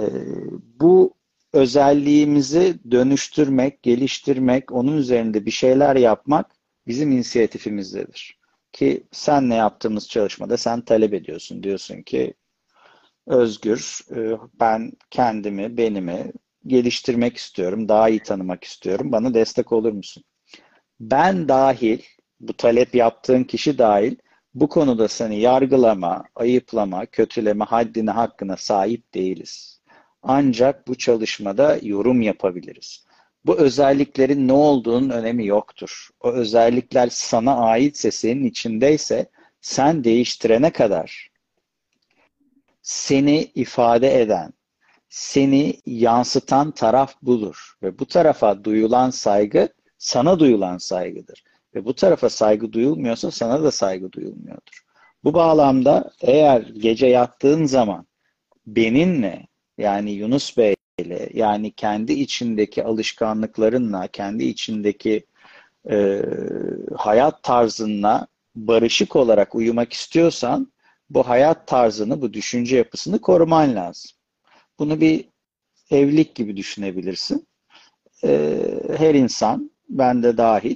bu özelliğimizi dönüştürmek, geliştirmek, onun üzerinde bir şeyler yapmak bizim inisiyatifimizdedir. Ki senle yaptığımız çalışmada sen talep ediyorsun. Diyorsun ki özgür, e, ben kendimi, benimi geliştirmek istiyorum, daha iyi tanımak istiyorum. Bana destek olur musun? Ben dahil, bu talep yaptığın kişi dahil bu konuda seni yargılama, ayıplama, kötüleme haddine, hakkına sahip değiliz. Ancak bu çalışmada yorum yapabiliriz. Bu özelliklerin ne olduğunun önemi yoktur. O özellikler sana aitse, senin içindeyse sen değiştirene kadar seni ifade eden, seni yansıtan taraf budur. Ve bu tarafa duyulan saygı sana duyulan saygıdır. Ve bu tarafa saygı duyulmuyorsa sana da saygı duyulmuyordur. Bu bağlamda eğer gece yattığın zaman beninle yani Yunus Bey ile yani kendi içindeki alışkanlıklarınla, kendi içindeki e, hayat tarzınla barışık olarak uyumak istiyorsan bu hayat tarzını, bu düşünce yapısını koruman lazım. Bunu bir evlilik gibi düşünebilirsin. Ee, her insan, ben de dahil,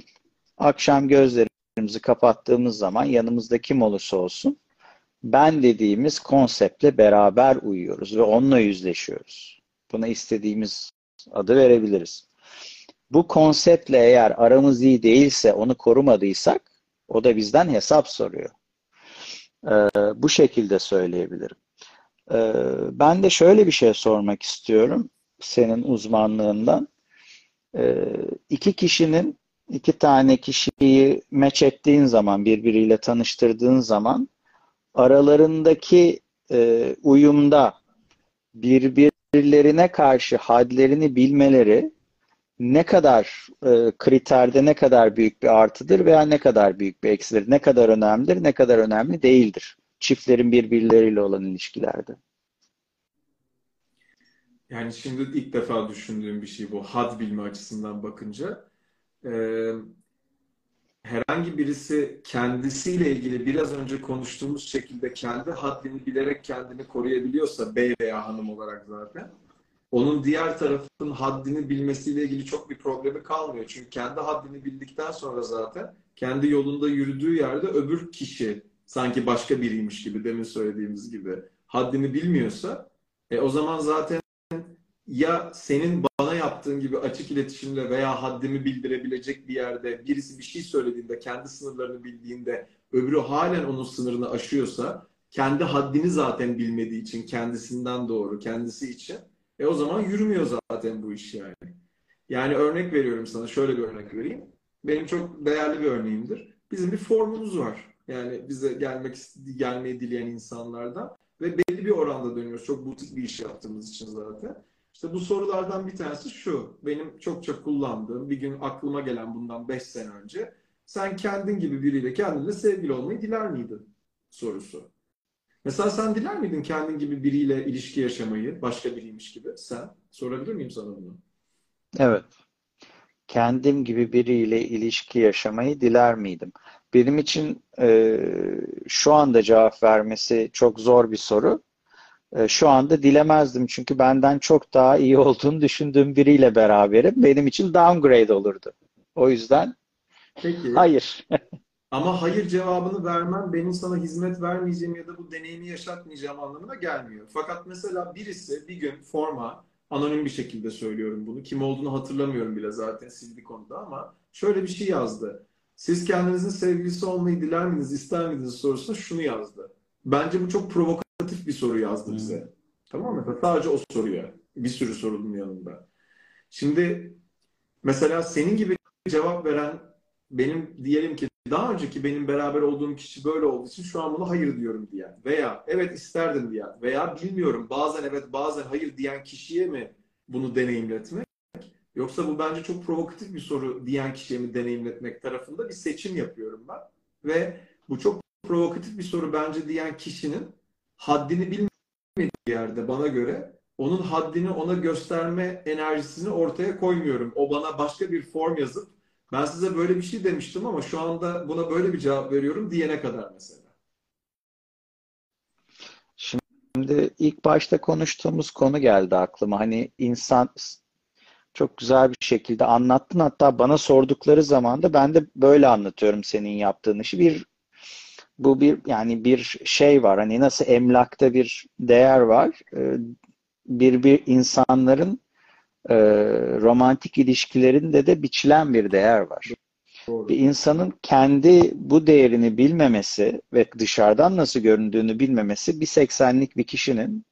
akşam gözlerimizi kapattığımız zaman yanımızda kim olursa olsun, ben dediğimiz konseptle beraber uyuyoruz ve onunla yüzleşiyoruz. Buna istediğimiz adı verebiliriz. Bu konseptle eğer aramız iyi değilse, onu korumadıysak, O da bizden hesap soruyor. Ee, bu şekilde söyleyebilirim. Ee, ben de şöyle bir şey sormak istiyorum senin uzmanlığından. Ee, iki kişinin iki tane kişiyi meç ettiğin zaman, birbiriyle tanıştırdığın zaman aralarındaki e, uyumda birbirlerine karşı hadlerini bilmeleri ne kadar e, kriterde ne kadar büyük bir artıdır veya ne kadar büyük bir eksidir, ne kadar önemlidir, ne kadar önemli değildir çiftlerin birbirleriyle olan ilişkilerde. Yani şimdi ilk defa düşündüğüm bir şey bu had bilme açısından bakınca. Ee, herhangi birisi kendisiyle ilgili biraz önce konuştuğumuz şekilde kendi haddini bilerek kendini koruyabiliyorsa bey veya hanım olarak zaten onun diğer tarafın haddini bilmesiyle ilgili çok bir problemi kalmıyor. Çünkü kendi haddini bildikten sonra zaten kendi yolunda yürüdüğü yerde öbür kişi sanki başka biriymiş gibi demin söylediğimiz gibi haddini bilmiyorsa e, o zaman zaten ya senin bana yaptığın gibi açık iletişimle veya haddimi bildirebilecek bir yerde birisi bir şey söylediğinde kendi sınırlarını bildiğinde öbürü halen onun sınırını aşıyorsa kendi haddini zaten bilmediği için kendisinden doğru kendisi için e o zaman yürümüyor zaten bu iş yani. Yani örnek veriyorum sana şöyle bir örnek vereyim. Benim çok değerli bir örneğimdir. Bizim bir formumuz var. Yani bize gelmek gelmeyi dileyen insanlardan ve belli bir oranda dönüyoruz. Çok butik bir iş yaptığımız için zaten. İşte bu sorulardan bir tanesi şu. Benim çok çok kullandığım, bir gün aklıma gelen bundan 5 sene önce. Sen kendin gibi biriyle kendinle sevgili olmayı diler miydin? Sorusu. Mesela sen diler miydin kendin gibi biriyle ilişki yaşamayı, başka biriymiş gibi? Sen sorabilir miyim sana bunu? Evet. Kendim gibi biriyle ilişki yaşamayı diler miydim? Benim için e, şu anda cevap vermesi çok zor bir soru. E, şu anda dilemezdim çünkü benden çok daha iyi olduğunu düşündüğüm biriyle beraberim. Benim için downgrade olurdu. O yüzden Peki. hayır. Ama hayır cevabını vermem benim sana hizmet vermeyeceğim ya da bu deneyimi yaşatmayacağım anlamına gelmiyor. Fakat mesela birisi bir gün forma, anonim bir şekilde söylüyorum bunu. Kim olduğunu hatırlamıyorum bile zaten sildi konuda ama şöyle bir şey yazdı. Siz kendinizin sevgilisi olmayı diler miydiniz, ister miydiniz sorusuna şunu yazdı. Bence bu çok provokatif bir soru yazdı bize. Hmm. Tamam mı? Sadece o soruya. Bir sürü sorunun yanında. Şimdi mesela senin gibi cevap veren benim diyelim ki daha önceki benim beraber olduğum kişi böyle olduğu için şu an buna hayır diyorum diyen veya evet isterdim diyen veya bilmiyorum bazen evet bazen hayır diyen kişiye mi bunu deneyimletmek yoksa bu bence çok provokatif bir soru diyen kişiye mi deneyimletmek tarafında bir seçim yapıyorum ben ve bu çok provokatif bir soru bence diyen kişinin haddini bilmediği yerde bana göre onun haddini ona gösterme enerjisini ortaya koymuyorum. O bana başka bir form yazıp ben size böyle bir şey demiştim ama şu anda buna böyle bir cevap veriyorum diyene kadar mesela. Şimdi ilk başta konuştuğumuz konu geldi aklıma. Hani insan çok güzel bir şekilde anlattın. Hatta bana sordukları zaman da ben de böyle anlatıyorum senin yaptığın işi. Bir bu bir yani bir şey var. Hani nasıl emlakta bir değer var. Ee, bir bir insanların e, romantik ilişkilerinde de biçilen bir değer var. Doğru. Bir insanın kendi bu değerini bilmemesi ve dışarıdan nasıl göründüğünü bilmemesi bir seksenlik bir kişinin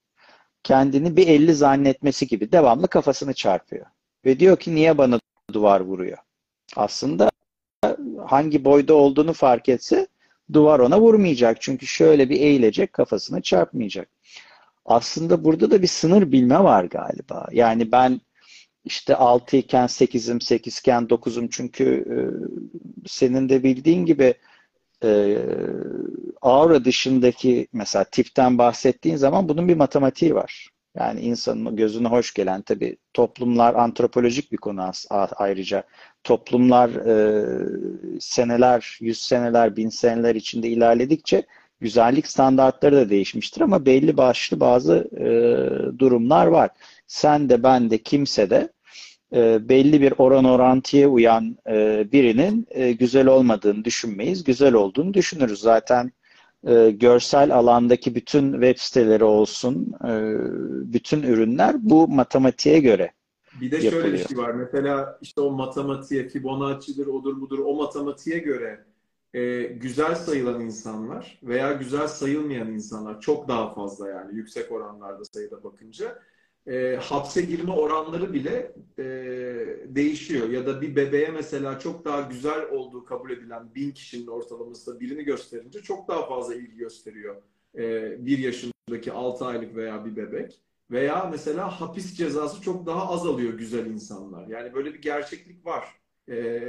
kendini bir elli zannetmesi gibi devamlı kafasını çarpıyor. Ve diyor ki niye bana duvar vuruyor? Aslında hangi boyda olduğunu fark etse duvar ona vurmayacak. Çünkü şöyle bir eğilecek kafasını çarpmayacak. Aslında burada da bir sınır bilme var galiba. Yani ben işte 6 iken 8'im, 8 iken 9'um çünkü e, senin de bildiğin gibi e, aura dışındaki mesela tipten bahsettiğin zaman bunun bir matematiği var. Yani insanın gözüne hoş gelen tabi toplumlar antropolojik bir konu ayrıca. Toplumlar e, seneler, yüz seneler, bin seneler içinde ilerledikçe güzellik standartları da değişmiştir ama belli başlı bazı e, durumlar var. Sen de ben de kimse de e, belli bir oran orantıya uyan e, birinin e, güzel olmadığını düşünmeyiz. Güzel olduğunu düşünürüz. Zaten e, görsel alandaki bütün web siteleri olsun, e, bütün ürünler bu matematiğe göre bir de şöyle bir şey var. Mesela işte o matematiğe, Fibonacci'dir, odur budur, o matematiğe göre e, güzel sayılan insanlar veya güzel sayılmayan insanlar çok daha fazla yani yüksek oranlarda sayıda bakınca e, hapse girme oranları bile e, değişiyor. Ya da bir bebeğe mesela çok daha güzel olduğu kabul edilen bin kişinin ortalamasında birini gösterince çok daha fazla ilgi gösteriyor e, bir yaşındaki 6 aylık veya bir bebek. Veya mesela hapis cezası çok daha az alıyor güzel insanlar. Yani böyle bir gerçeklik var. E,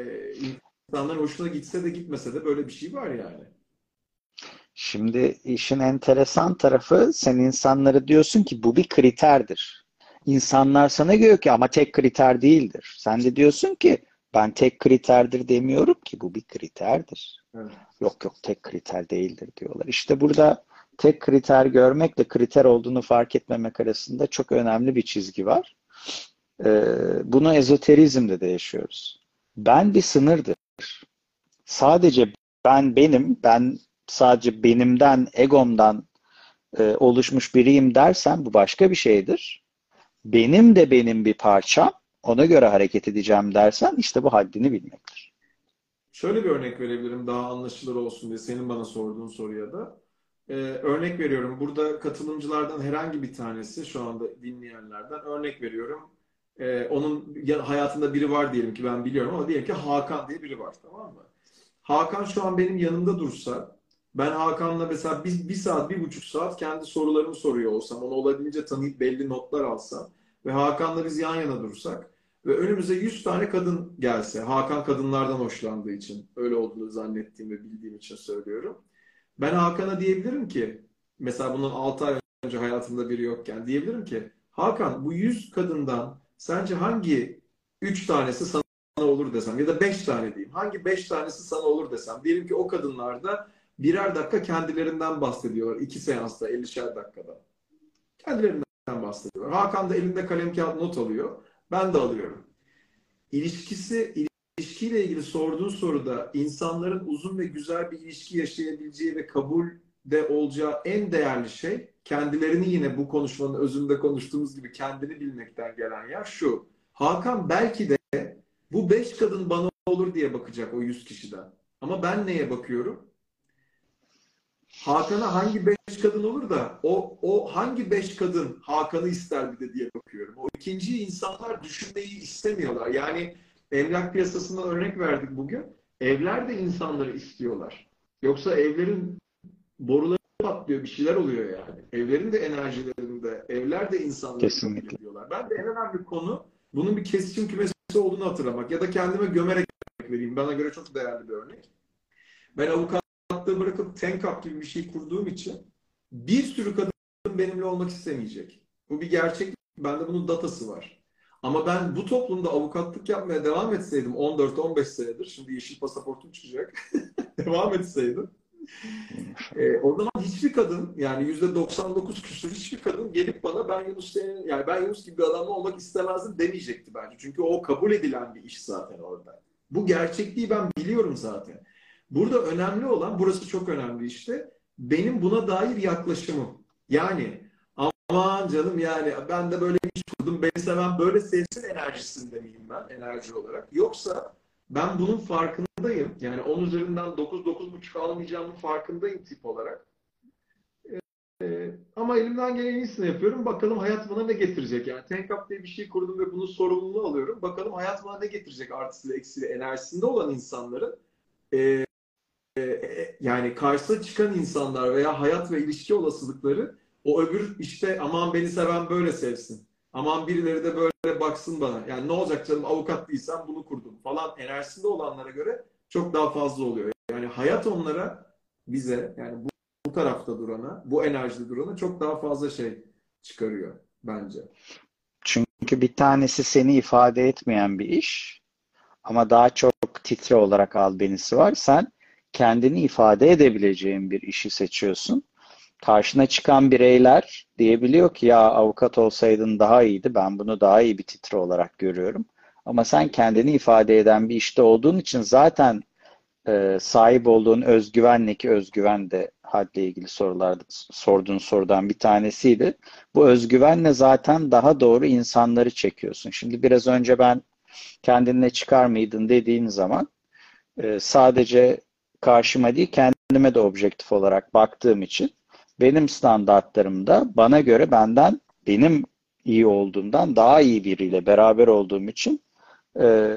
insanların hoşuna gitse de gitmese de böyle bir şey var yani. Şimdi işin enteresan tarafı sen insanları diyorsun ki bu bir kriterdir. İnsanlar sana diyor ki ama tek kriter değildir. Sen de diyorsun ki ben tek kriterdir demiyorum ki bu bir kriterdir. Evet. Yok yok tek kriter değildir diyorlar. İşte burada tek kriter görmekle kriter olduğunu fark etmemek arasında çok önemli bir çizgi var. Ee, bunu ezoterizmde de yaşıyoruz. Ben bir sınırdır. Sadece ben benim, ben sadece benimden, egomdan e, oluşmuş biriyim dersen bu başka bir şeydir. Benim de benim bir parçam, ona göre hareket edeceğim dersen işte bu haddini bilmektir. Şöyle bir örnek verebilirim daha anlaşılır olsun diye senin bana sorduğun soruya da. Ee, örnek veriyorum. Burada katılımcılardan herhangi bir tanesi şu anda dinleyenlerden örnek veriyorum. Ee, onun hayatında biri var diyelim ki ben biliyorum ama diyelim ki Hakan diye biri var tamam mı? Hakan şu an benim yanımda dursa ben Hakan'la mesela bir, bir saat, bir buçuk saat kendi sorularımı soruyor olsam, onu olabildiğince tanıyıp belli notlar alsam ve Hakan'la biz yan yana dursak ve önümüze 100 tane kadın gelse, Hakan kadınlardan hoşlandığı için, öyle olduğunu zannettiğim ve bildiğim için söylüyorum. Ben Hakan'a diyebilirim ki, mesela bunun 6 ay önce hayatımda biri yokken diyebilirim ki, Hakan bu 100 kadından sence hangi 3 tanesi sana olur desem ya da 5 tane diyeyim. Hangi 5 tanesi sana olur desem. Diyelim ki o kadınlarda birer dakika kendilerinden bahsediyorlar. iki seansta 50'şer dakikada. Kendilerinden bahsediyorlar. Hakan da elinde kalem kağıt not alıyor. Ben de alıyorum. İlişkisi, ilişkiyle ilgili sorduğun soruda insanların uzun ve güzel bir ilişki yaşayabileceği ve kabul de olacağı en değerli şey kendilerini yine bu konuşmanın özünde konuştuğumuz gibi kendini bilmekten gelen yer şu. Hakan belki de bu beş kadın bana olur diye bakacak o yüz kişiden. Ama ben neye bakıyorum? Hakan'a hangi beş kadın olur da o, o hangi beş kadın Hakan'ı ister bir de diye bakıyorum. O ikinci insanlar düşünmeyi istemiyorlar. Yani emlak piyasasından örnek verdik bugün. Evler de insanları istiyorlar. Yoksa evlerin boruları patlıyor, bir şeyler oluyor yani. Evlerin de enerjilerinde, evler de insanları Kesinlikle. diyorlar. Ben de en önemli konu bunun bir kesişim kümesi olduğunu hatırlamak ya da kendime gömerek vereyim. Bana göre çok değerli bir örnek. Ben avukatlığı bırakıp Tenkap gibi bir şey kurduğum için bir sürü kadın benimle olmak istemeyecek. Bu bir gerçek. Bende bunun datası var. Ama ben bu toplumda avukatlık yapmaya devam etseydim 14-15 senedir, şimdi yeşil pasaportum çıkacak, devam etseydim e, o zaman hiçbir kadın yani yüzde 99 küsur hiçbir kadın gelip bana ben Yunus senin, yani ben Yunus gibi bir adamla olmak istemezdim demeyecekti bence. Çünkü o kabul edilen bir iş zaten orada. Bu gerçekliği ben biliyorum zaten. Burada önemli olan, burası çok önemli işte, benim buna dair yaklaşımım. Yani aman canım yani ben de böyle bir kurdum, beni seven böyle sevsin enerjisinde miyim ben enerji olarak? Yoksa ben bunun farkındayım. Yani 10 üzerinden 9-9,5 almayacağımın farkındayım tip olarak. Ee, ama elimden gelen iyisini yapıyorum. Bakalım hayat bana ne getirecek. Yani Tank diye bir şey kurdum ve bunun sorumluluğunu alıyorum. Bakalım hayat bana ne getirecek artısıyla eksiyle enerjisinde olan insanların e, yani karşısına çıkan insanlar veya hayat ve ilişki olasılıkları o öbür işte aman beni seven böyle sevsin. Aman birileri de böyle baksın bana. Yani ne olacak canım avukat değilsem bunu kurdum falan enerjisinde olanlara göre çok daha fazla oluyor. Yani hayat onlara bize yani bu, bu tarafta durana, bu enerjide durana çok daha fazla şey çıkarıyor bence. Çünkü bir tanesi seni ifade etmeyen bir iş ama daha çok titre olarak albenisi var. Sen kendini ifade edebileceğin bir işi seçiyorsun karşına çıkan bireyler diyebiliyor ki ya avukat olsaydın daha iyiydi. Ben bunu daha iyi bir titre olarak görüyorum. Ama sen kendini ifade eden bir işte olduğun için zaten e, sahip olduğun özgüvenle ki özgüven de hadle ilgili sorular sorduğun sorudan bir tanesiydi. Bu özgüvenle zaten daha doğru insanları çekiyorsun. Şimdi biraz önce ben kendinle çıkar mıydın dediğin zaman e, sadece karşıma değil kendime de objektif olarak baktığım için benim standartlarımda bana göre benden benim iyi olduğumdan daha iyi biriyle beraber olduğum için e,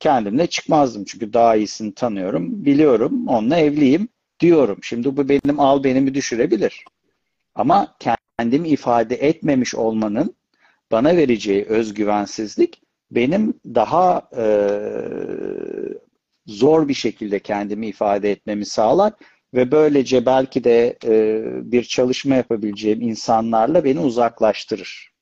kendimle çıkmazdım. Çünkü daha iyisini tanıyorum, biliyorum, onunla evliyim diyorum. Şimdi bu benim al benimi düşürebilir. Ama kendimi ifade etmemiş olmanın bana vereceği özgüvensizlik benim daha e, zor bir şekilde kendimi ifade etmemi sağlar ve böylece belki de e, bir çalışma yapabileceğim insanlarla beni uzaklaştırır.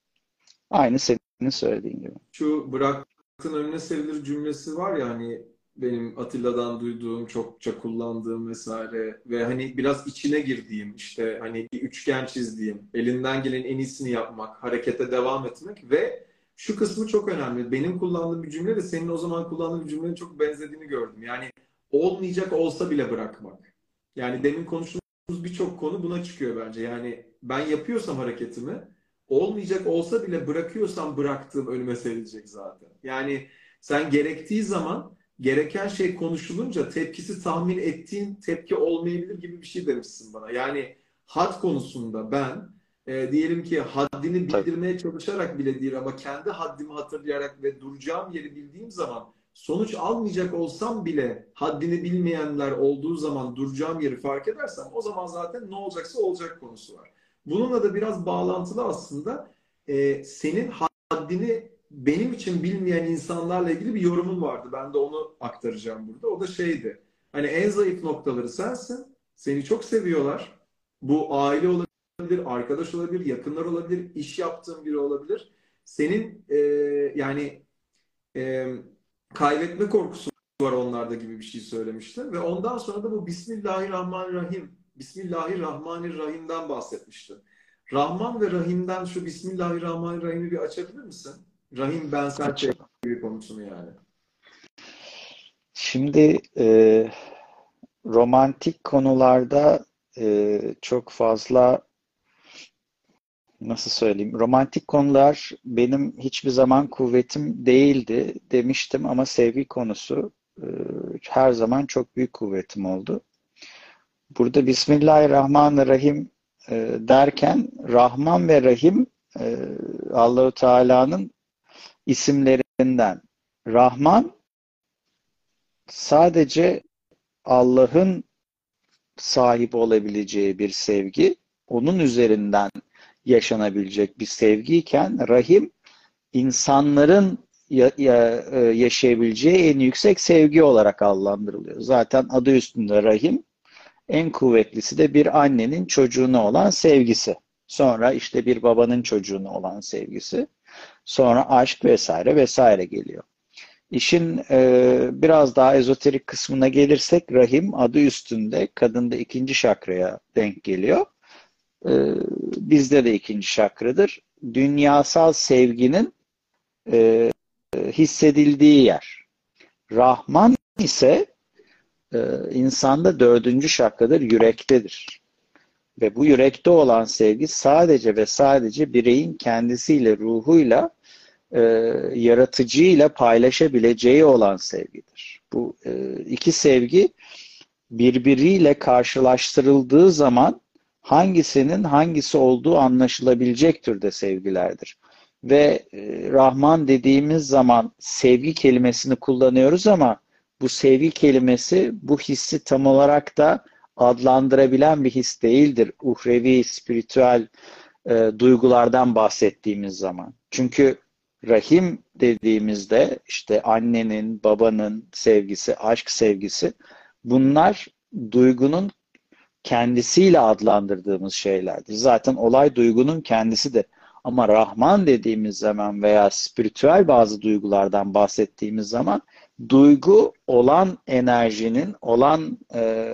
Aynı senin söylediğin gibi. Şu bıraktığın önüne serilir cümlesi var ya hani benim Atilla'dan duyduğum, çokça kullandığım vesaire ve hani biraz içine girdiğim işte hani bir üçgen çizdiğim, elinden gelen en iyisini yapmak, harekete devam etmek ve şu kısmı çok önemli. Benim kullandığım bir cümle de senin o zaman kullandığın bir cümlenin çok benzediğini gördüm. Yani olmayacak olsa bile bırakmak. Yani demin konuştuğumuz birçok konu buna çıkıyor bence. Yani ben yapıyorsam hareketimi olmayacak olsa bile bırakıyorsam bıraktığım önüme serilecek zaten. Yani sen gerektiği zaman gereken şey konuşulunca tepkisi tahmin ettiğin tepki olmayabilir gibi bir şey demişsin bana. Yani had konusunda ben e, diyelim ki haddini bildirmeye çalışarak bile değil ama kendi haddimi hatırlayarak ve duracağım yeri bildiğim zaman sonuç almayacak olsam bile haddini bilmeyenler olduğu zaman duracağım yeri fark edersem o zaman zaten ne olacaksa olacak konusu var. Bununla da biraz bağlantılı aslında e, senin haddini benim için bilmeyen insanlarla ilgili bir yorumun vardı. Ben de onu aktaracağım burada. O da şeydi. Hani en zayıf noktaları sensin. Seni çok seviyorlar. Bu aile olabilir, arkadaş olabilir, yakınlar olabilir, iş yaptığın biri olabilir. Senin e, yani e, kaybetme korkusu var onlarda gibi bir şey söylemişti. Ve ondan sonra da bu Bismillahirrahmanirrahim, Bismillahirrahmanirrahim'den bahsetmişti. Rahman ve Rahim'den şu Bismillahirrahmanirrahim'i bir açabilir misin? Rahim ben sen bir konusunu yani. Şimdi e, romantik konularda e, çok fazla nasıl söyleyeyim romantik konular benim hiçbir zaman kuvvetim değildi demiştim ama sevgi konusu e, her zaman çok büyük kuvvetim oldu. Burada Bismillahirrahmanirrahim e, derken Rahman ve Rahim e, Allahu Teala'nın isimlerinden. Rahman sadece Allah'ın sahip olabileceği bir sevgi, onun üzerinden yaşanabilecek bir sevgiyken Rahim insanların e, yaşayabileceği en yüksek sevgi olarak adlandırılıyor. Zaten adı üstünde Rahim en kuvvetlisi de bir annenin çocuğuna olan sevgisi. Sonra işte bir babanın çocuğuna olan sevgisi. Sonra aşk vesaire vesaire geliyor. İşin e, biraz daha ezoterik kısmına gelirsek rahim adı üstünde kadında ikinci şakraya denk geliyor. E, bizde de ikinci şakradır. Dünyasal sevginin e, hissedildiği yer. Rahman ise e, insanda dördüncü şakradır, yürektedir. Ve bu yürekte olan sevgi sadece ve sadece bireyin kendisiyle, ruhuyla, e, yaratıcıyla paylaşabileceği olan sevgidir. Bu e, iki sevgi birbiriyle karşılaştırıldığı zaman hangisinin hangisi olduğu anlaşılabilecek türde sevgilerdir. Ve e, Rahman dediğimiz zaman sevgi kelimesini kullanıyoruz ama bu sevgi kelimesi bu hissi tam olarak da adlandırabilen bir his değildir. Uhrevi, spiritüel e, duygulardan bahsettiğimiz zaman. Çünkü rahim dediğimizde işte annenin, babanın sevgisi, aşk sevgisi bunlar duygunun kendisiyle adlandırdığımız şeylerdir. Zaten olay duygunun kendisidir. Ama Rahman dediğimiz zaman veya spiritüel bazı duygulardan bahsettiğimiz zaman duygu olan enerjinin, olan e,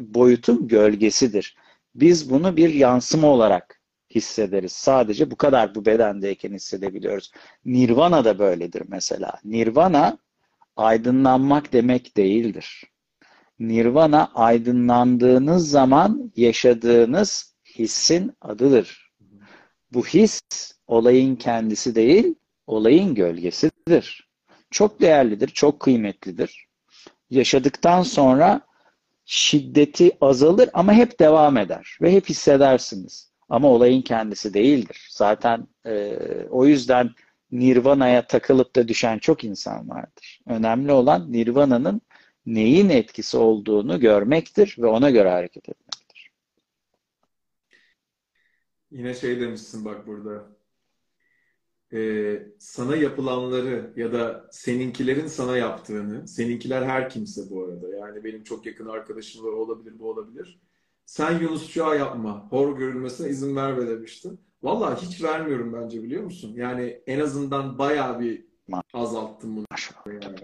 boyutun gölgesidir. Biz bunu bir yansıma olarak hissederiz. Sadece bu kadar bu bedendeyken hissedebiliyoruz. Nirvana da böyledir mesela. Nirvana aydınlanmak demek değildir. Nirvana aydınlandığınız zaman yaşadığınız hissin adıdır. Bu his olayın kendisi değil, olayın gölgesidir çok değerlidir, çok kıymetlidir. Yaşadıktan sonra şiddeti azalır ama hep devam eder ve hep hissedersiniz. Ama olayın kendisi değildir. Zaten e, o yüzden Nirvana'ya takılıp da düşen çok insan vardır. Önemli olan Nirvana'nın neyin etkisi olduğunu görmektir ve ona göre hareket etmektir. Yine şey demişsin bak burada. Ee, sana yapılanları ya da seninkilerin sana yaptığını, seninkiler her kimse bu arada. Yani benim çok yakın arkadaşım var, olabilir, bu olabilir. Sen Yunusçuğa yapma, hor görülmesine izin verme demiştin. Vallahi hiç vermiyorum bence biliyor musun? Yani en azından bayağı bir azalttım bunu. Yani.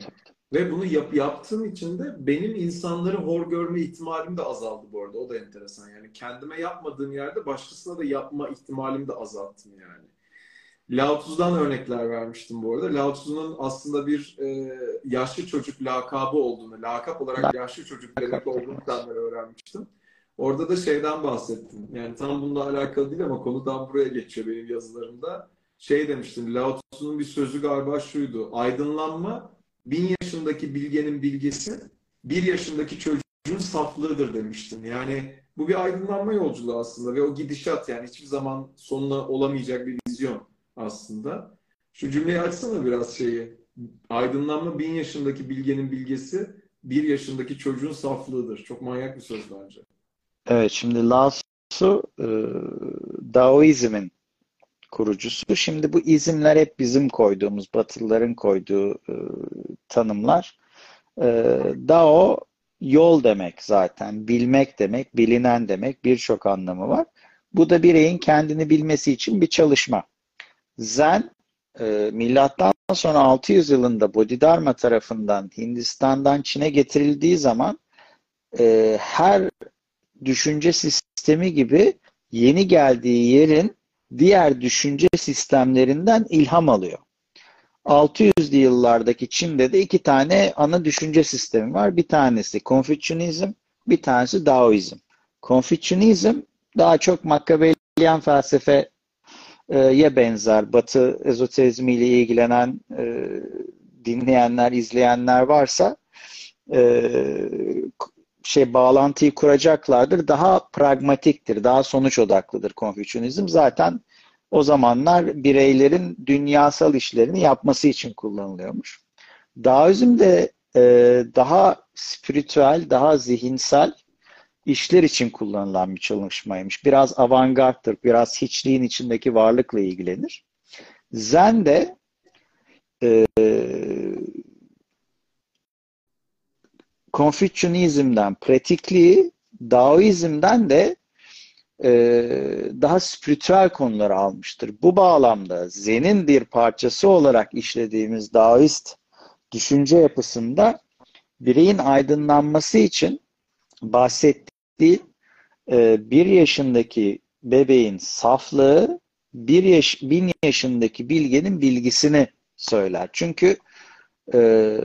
Ve bunu yap, yaptığım için de benim insanları hor görme ihtimalim de azaldı bu arada. O da enteresan. Yani kendime yapmadığım yerde başkasına da yapma ihtimalim de azalttım yani. Lao Tzu'dan örnekler vermiştim bu arada. Lao Tzu'nun aslında bir e, yaşlı çocuk lakabı olduğunu, lakap olarak yaşlı çocuk demek olduğunu senden öğrenmiştim. Orada da şeyden bahsettim. Yani tam bununla alakalı değil ama konu tam buraya geçiyor benim yazılarımda. Şey demiştim, Lao Tzu'nun bir sözü galiba şuydu. Aydınlanma bin yaşındaki bilgenin bilgesi, bir yaşındaki çocuğun saflığıdır demiştim. Yani bu bir aydınlanma yolculuğu aslında ve o gidişat yani hiçbir zaman sonuna olamayacak bir vizyon aslında. Şu cümleyi açsana biraz şeyi. Aydınlanma bin yaşındaki bilgenin bilgesi, bir yaşındaki çocuğun saflığıdır. Çok manyak bir söz bence. Evet, şimdi Lao Tzu e, Daoizmin kurucusu. Şimdi bu izimler hep bizim koyduğumuz, Batılıların koyduğu e, tanımlar. E, Dao yol demek zaten, bilmek demek, bilinen demek birçok anlamı var. Bu da bireyin kendini bilmesi için bir çalışma. Zen e, milattan sonra 600 yılında Bodhidharma tarafından Hindistan'dan Çin'e getirildiği zaman e, her düşünce sistemi gibi yeni geldiği yerin diğer düşünce sistemlerinden ilham alıyor. 600'lü yıllardaki Çin'de de iki tane ana düşünce sistemi var. Bir tanesi Konfüçyünizm, bir tanesi Daoizm. Konfüçyünizm daha çok Makkabelian felsefeye benzer. Batı ezoterizmiyle ilgilenen e, dinleyenler, izleyenler varsa e, şey bağlantıyı kuracaklardır. Daha pragmatiktir, daha sonuç odaklıdır Konfüçyünizm. Zaten o zamanlar bireylerin dünyasal işlerini yapması için kullanılıyormuş. Daoizm de e, daha spiritüel, daha zihinsel işler için kullanılan bir çalışmaymış. Biraz avantgardtır, biraz hiçliğin içindeki varlıkla ilgilenir. Zen de e, Konfüçyünizmden pratikliği, Daoizm'den de e, daha spiritüel konuları almıştır. Bu bağlamda Zen'in bir parçası olarak işlediğimiz Daoist düşünce yapısında bireyin aydınlanması için bahsettiği e, bir yaşındaki bebeğin saflığı bir yaş, bin yaşındaki bilgenin bilgisini söyler. Çünkü e,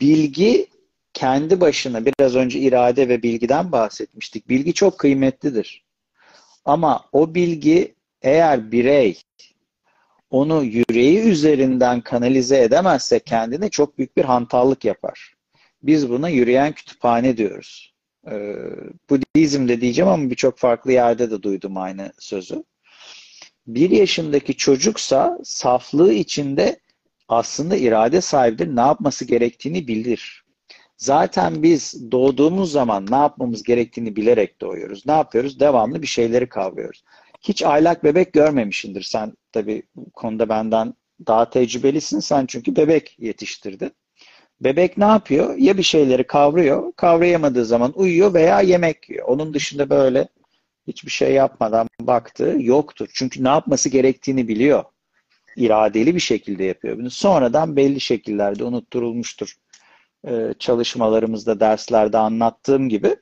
bilgi kendi başına biraz önce irade ve bilgiden bahsetmiştik. Bilgi çok kıymetlidir. Ama o bilgi eğer birey onu yüreği üzerinden kanalize edemezse kendine çok büyük bir hantallık yapar. Biz buna yürüyen kütüphane diyoruz. Ee, Budizm'de diyeceğim ama birçok farklı yerde de duydum aynı sözü. Bir yaşındaki çocuksa saflığı içinde aslında irade sahibidir. Ne yapması gerektiğini bilir. Zaten biz doğduğumuz zaman ne yapmamız gerektiğini bilerek doğuyoruz. Ne yapıyoruz? Devamlı bir şeyleri kavruyoruz. Hiç aylak bebek görmemişindir. Sen tabii bu konuda benden daha tecrübelisin. Sen çünkü bebek yetiştirdin. Bebek ne yapıyor? Ya bir şeyleri kavruyor, kavrayamadığı zaman uyuyor veya yemek yiyor. Onun dışında böyle hiçbir şey yapmadan baktığı yoktur. Çünkü ne yapması gerektiğini biliyor. İradeli bir şekilde yapıyor bunu. Sonradan belli şekillerde unutturulmuştur e, çalışmalarımızda, derslerde anlattığım gibi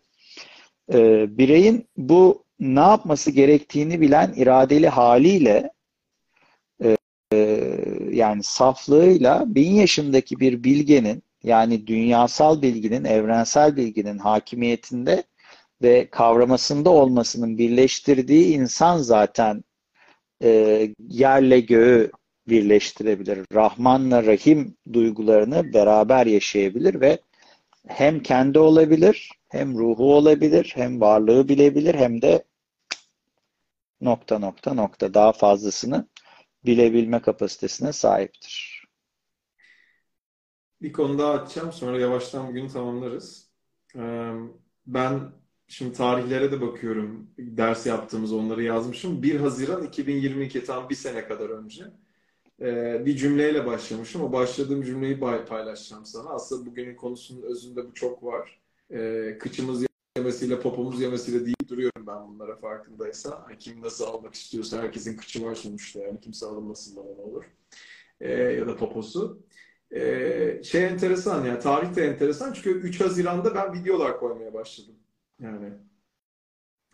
e, bireyin bu ne yapması gerektiğini bilen iradeli haliyle e, yani saflığıyla bin yaşındaki bir bilgenin yani dünyasal bilginin, evrensel bilginin hakimiyetinde ve kavramasında olmasının birleştirdiği insan zaten e, yerle göğü birleştirebilir. Rahmanla Rahim duygularını beraber yaşayabilir ve hem kendi olabilir, hem ruhu olabilir, hem varlığı bilebilir, hem de nokta nokta nokta daha fazlasını bilebilme kapasitesine sahiptir. Bir konu daha açacağım. Sonra yavaştan bugün tamamlarız. Ben şimdi tarihlere de bakıyorum. Ders yaptığımız onları yazmışım. 1 Haziran 2022 tam bir sene kadar önce. Bir cümleyle başlamışım. O başladığım cümleyi paylaşacağım sana. Aslında bugünün konusunun özünde bu çok var. Kıçımız yemesiyle, popomuz yemesiyle deyip duruyorum ben bunlara farkındaysa. Kim nasıl almak istiyorsa herkesin kıçı var sonuçta. Yani kimse alınmasın bana ne olur. Ya da poposu. Ee, şey enteresan yani tarih de enteresan çünkü 3 Haziran'da ben videolar koymaya başladım. Yani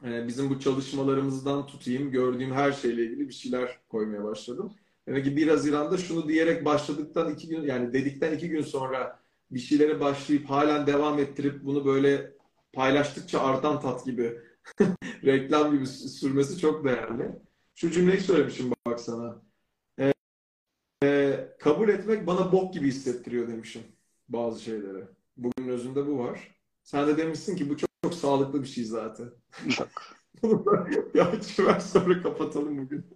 e, bizim bu çalışmalarımızdan tutayım gördüğüm her şeyle ilgili bir şeyler koymaya başladım. Demek ki 1 Haziran'da şunu diyerek başladıktan iki gün yani dedikten iki gün sonra bir şeylere başlayıp halen devam ettirip bunu böyle paylaştıkça artan tat gibi reklam gibi sürmesi çok değerli. Şu cümleyi söylemişim bak sana e, kabul etmek bana bok gibi hissettiriyor demişim bazı şeyleri. Bugünün özünde bu var. Sen de demişsin ki bu çok, çok sağlıklı bir şey zaten. Çok. ya ver sonra kapatalım bugün.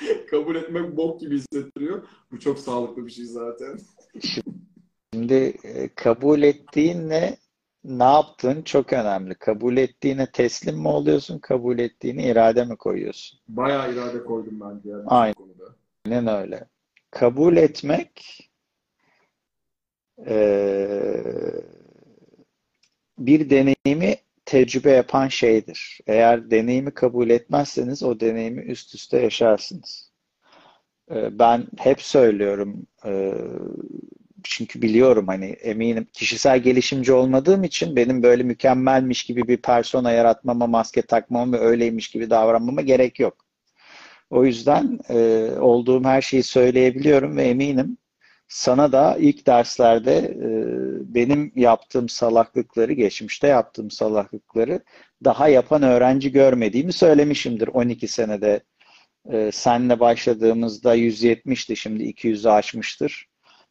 kabul etmek bok gibi hissettiriyor. Bu çok sağlıklı bir şey zaten. Şimdi e, kabul ettiğinle ne yaptın çok önemli. Kabul ettiğine teslim mi oluyorsun? Kabul ettiğine irade mi koyuyorsun? Bayağı irade koydum bence. Yani Aynen. Aynen öyle kabul etmek e, bir deneyimi tecrübe yapan şeydir. Eğer deneyimi kabul etmezseniz o deneyimi üst üste yaşarsınız. E, ben hep söylüyorum e, çünkü biliyorum hani eminim kişisel gelişimci olmadığım için benim böyle mükemmelmiş gibi bir persona yaratmama, maske takmama ve öyleymiş gibi davranmama gerek yok. O yüzden e, olduğum her şeyi söyleyebiliyorum ve eminim sana da ilk derslerde e, benim yaptığım salaklıkları, geçmişte yaptığım salaklıkları daha yapan öğrenci görmediğimi söylemişimdir 12 senede. E, senle başladığımızda 170'ti, şimdi 200'ü aşmıştır.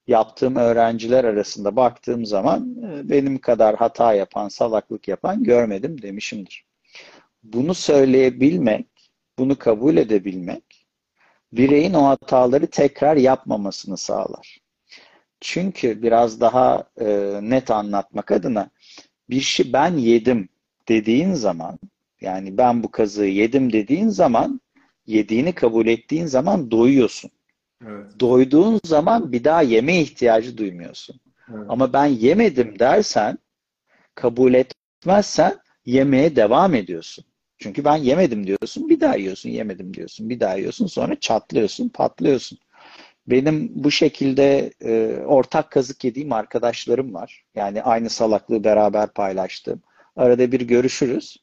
Yaptığım öğrenciler arasında baktığım zaman e, benim kadar hata yapan, salaklık yapan görmedim demişimdir. Bunu söyleyebilmek bunu kabul edebilmek bireyin o hataları tekrar yapmamasını sağlar. Çünkü biraz daha e, net anlatmak adına bir şey ben yedim dediğin zaman yani ben bu kazığı yedim dediğin zaman yediğini kabul ettiğin zaman doyuyorsun. Evet. Doyduğun zaman bir daha yeme ihtiyacı duymuyorsun. Evet. Ama ben yemedim dersen kabul etmezsen yemeye devam ediyorsun. Çünkü ben yemedim diyorsun, bir daha yiyorsun, yemedim diyorsun, bir daha yiyorsun, sonra çatlıyorsun, patlıyorsun. Benim bu şekilde e, ortak kazık yediğim arkadaşlarım var. Yani aynı salaklığı beraber paylaştığım. Arada bir görüşürüz.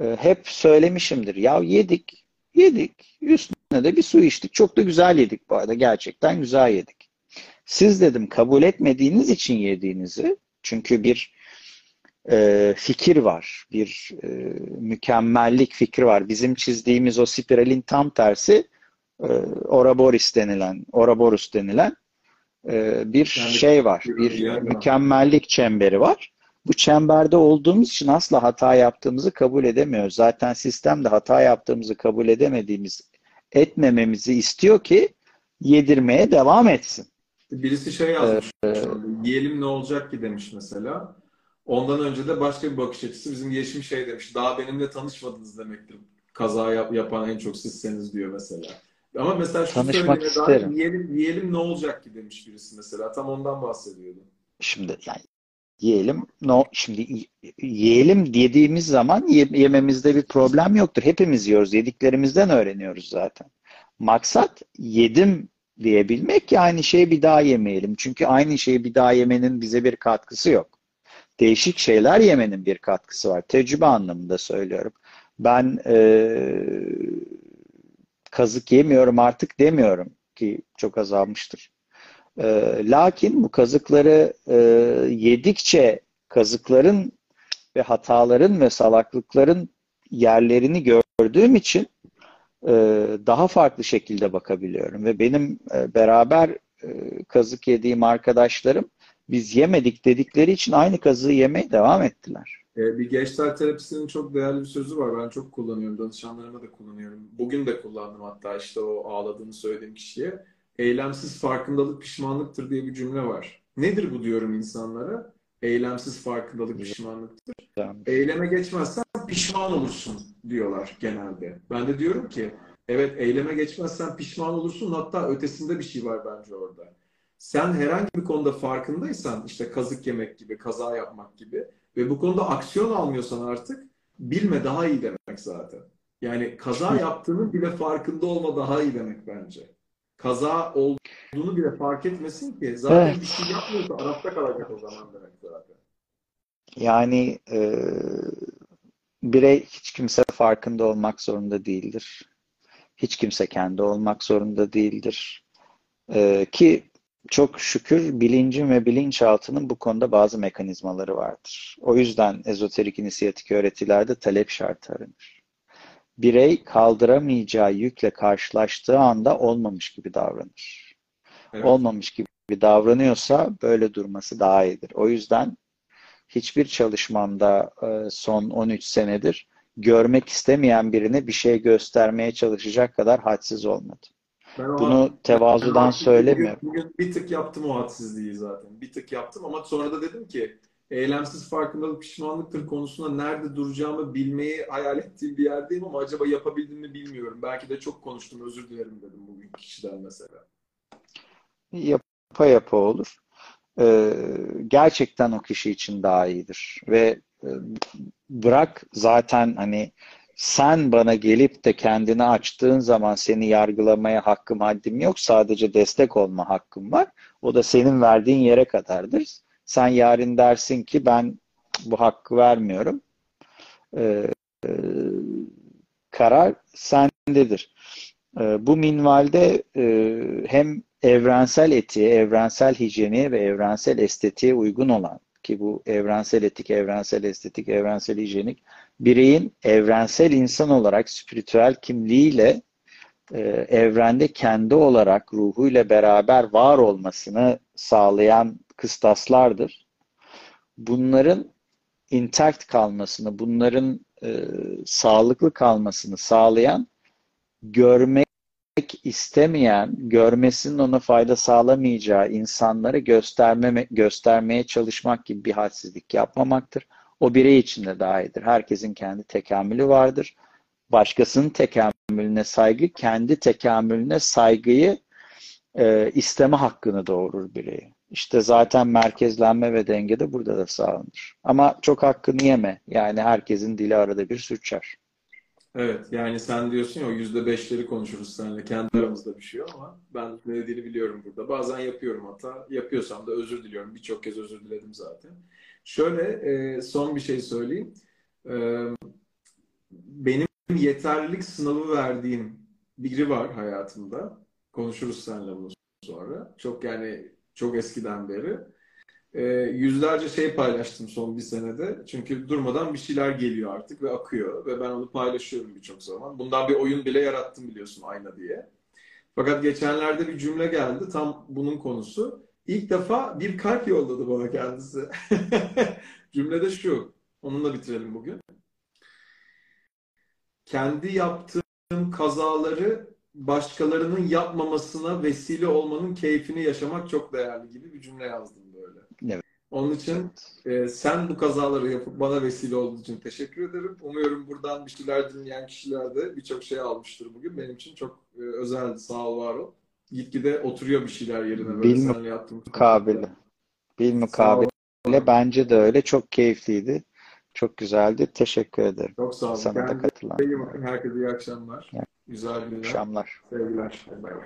E, hep söylemişimdir. Ya yedik, yedik. Üstüne de bir su içtik. Çok da güzel yedik bu arada. Gerçekten güzel yedik. Siz dedim kabul etmediğiniz için yediğinizi, çünkü bir e, fikir var. Bir e, mükemmellik fikri var. Bizim çizdiğimiz o spiralin tam tersi e, Ouroboros denilen, Ouroboros denilen e, bir yani, şey var. Bir yani. mükemmellik çemberi var. Bu çemberde olduğumuz için asla hata yaptığımızı kabul edemiyoruz. Zaten sistemde hata yaptığımızı kabul edemediğimiz, etmememizi istiyor ki yedirmeye devam etsin. Birisi şey yazmış. Ee, yiyelim ne olacak ki demiş mesela. Ondan önce de başka bir bakış açısı bizim yeşim şey demiş. Daha benimle tanışmadınız demektir. Kaza yap, yapan en çok sizseniz diyor mesela. Ama mesela şu Tanışmak isterim. yiyelim, yiyelim ne olacak ki demiş birisi mesela. Tam ondan bahsediyordu. Şimdi yani yiyelim no şimdi yiyelim dediğimiz zaman yememizde bir problem yoktur. Hepimiz yiyoruz. Yediklerimizden öğreniyoruz zaten. Maksat yedim diyebilmek ki aynı şeyi bir daha yemeyelim. Çünkü aynı şeyi bir daha yemenin bize bir katkısı yok değişik şeyler yemenin bir katkısı var. Tecrübe anlamında söylüyorum. Ben e, kazık yemiyorum artık demiyorum ki çok azalmıştır. E, lakin bu kazıkları e, yedikçe kazıkların ve hataların ve salaklıkların yerlerini gördüğüm için e, daha farklı şekilde bakabiliyorum. Ve benim e, beraber e, kazık yediğim arkadaşlarım Biz yemedik dedikleri için aynı kazığı yemeye devam ettiler. Ee, bir Gestalt terapisinin çok değerli bir sözü var. Ben çok kullanıyorum. Danışanlarıma da kullanıyorum. Bugün de kullandım hatta işte o ağladığını söylediğim kişiye. Eylemsiz farkındalık pişmanlıktır diye bir cümle var. Nedir bu diyorum insanlara? Eylemsiz farkındalık pişmanlıktır. Eyleme geçmezsen pişman olursun diyorlar genelde. Ben de diyorum ki evet eyleme geçmezsen pişman olursun hatta ötesinde bir şey var bence orada. Sen herhangi bir konuda farkındaysan işte kazık yemek gibi, kaza yapmak gibi ve bu konuda aksiyon almıyorsan artık bilme daha iyi demek zaten. Yani kaza yaptığının bile farkında olma daha iyi demek bence. Kaza olduğunu bile fark etmesin ki zaten Evet. bir şey yapmıyorsa Arap'ta kalacak o zaman demek zaten. Yani e, birey hiç kimse farkında olmak zorunda değildir. Hiç kimse kendi olmak zorunda değildir. E, ki çok şükür bilincin ve bilinçaltının bu konuda bazı mekanizmaları vardır. O yüzden ezoterik inisiyatik öğretilerde talep şartı aranır. Birey kaldıramayacağı yükle karşılaştığı anda olmamış gibi davranır. Evet. Olmamış gibi davranıyorsa böyle durması daha iyidir. O yüzden hiçbir çalışmamda e, son 13 senedir görmek istemeyen birine bir şey göstermeye çalışacak kadar hadsiz olmadı. Ben Bunu tevazudan söylemiyorum. Bugün, bugün bir tık yaptım o hadsizliği zaten. Bir tık yaptım ama sonra da dedim ki eylemsiz farkındalık pişmanlıktır konusunda nerede duracağımı bilmeyi hayal ettiğim bir yerdeyim ama acaba yapabildim mi bilmiyorum. Belki de çok konuştum özür dilerim dedim bugün kişiden mesela. Yapa yapa olur. Ee, gerçekten o kişi için daha iyidir. Ve e, bırak zaten hani sen bana gelip de kendini açtığın zaman seni yargılamaya hakkım haddim yok. Sadece destek olma hakkım var. O da senin verdiğin yere kadardır. Sen yarın dersin ki ben bu hakkı vermiyorum. Ee, e, karar sendedir. Ee, bu minvalde e, hem evrensel etiğe, evrensel hijyene ve evrensel estetiğe uygun olan ki bu evrensel etik, evrensel estetik, evrensel hijyenik bireyin evrensel insan olarak spiritüel kimliğiyle e, evrende kendi olarak ruhuyla beraber var olmasını sağlayan kıstaslardır. Bunların intact kalmasını, bunların e, sağlıklı kalmasını sağlayan görmek istemeyen, görmesinin ona fayda sağlamayacağı insanlara göstermeme, göstermeye çalışmak gibi bir hadsizlik yapmamaktır. O birey için de daha iyidir. Herkesin kendi tekamülü vardır. Başkasının tekamülüne saygı, kendi tekamülüne saygıyı e, isteme hakkını doğurur bireye. İşte zaten merkezlenme ve denge de burada da sağlanır. Ama çok hakkını yeme. Yani herkesin dili arada bir sürçer. Evet yani sen diyorsun ya o yüzde beşleri konuşuruz seninle kendi aramızda bir şey ama ben ne dediğini biliyorum burada. Bazen yapıyorum hata. Yapıyorsam da özür diliyorum. Birçok kez özür diledim zaten. Şöyle e, son bir şey söyleyeyim. E, benim yeterlilik sınavı verdiğim biri var hayatımda. Konuşuruz seninle bunu sonra. Çok yani çok eskiden beri. E, yüzlerce şey paylaştım son bir senede. Çünkü durmadan bir şeyler geliyor artık ve akıyor. Ve ben onu paylaşıyorum birçok zaman. Bundan bir oyun bile yarattım biliyorsun ayna diye. Fakat geçenlerde bir cümle geldi. Tam bunun konusu. İlk defa bir kalp yolladı bana kendisi. Cümle de şu. Onunla bitirelim bugün. Kendi yaptığım kazaları başkalarının yapmamasına vesile olmanın keyfini yaşamak çok değerli gibi bir cümle yazdım. Onun için e, sen bu kazaları yapıp bana vesile olduğun için teşekkür ederim. Umuyorum buradan bir şeyler dinleyen kişiler de birçok şey almıştır bugün. Benim için çok e, özeldi. Sağ ol, var ol. Gitgide oturuyor bir şeyler yerine böyle Bil seninle yaptığım mukabele. Bil mukabele. Bence de öyle. Çok keyifliydi. Çok güzeldi. Teşekkür ederim. Çok sağ olun. Sana da Kendinize katılan. iyi bakın. Herkese iyi akşamlar. Güzel günler. Akşamlar. Sevgiler. Bay bay.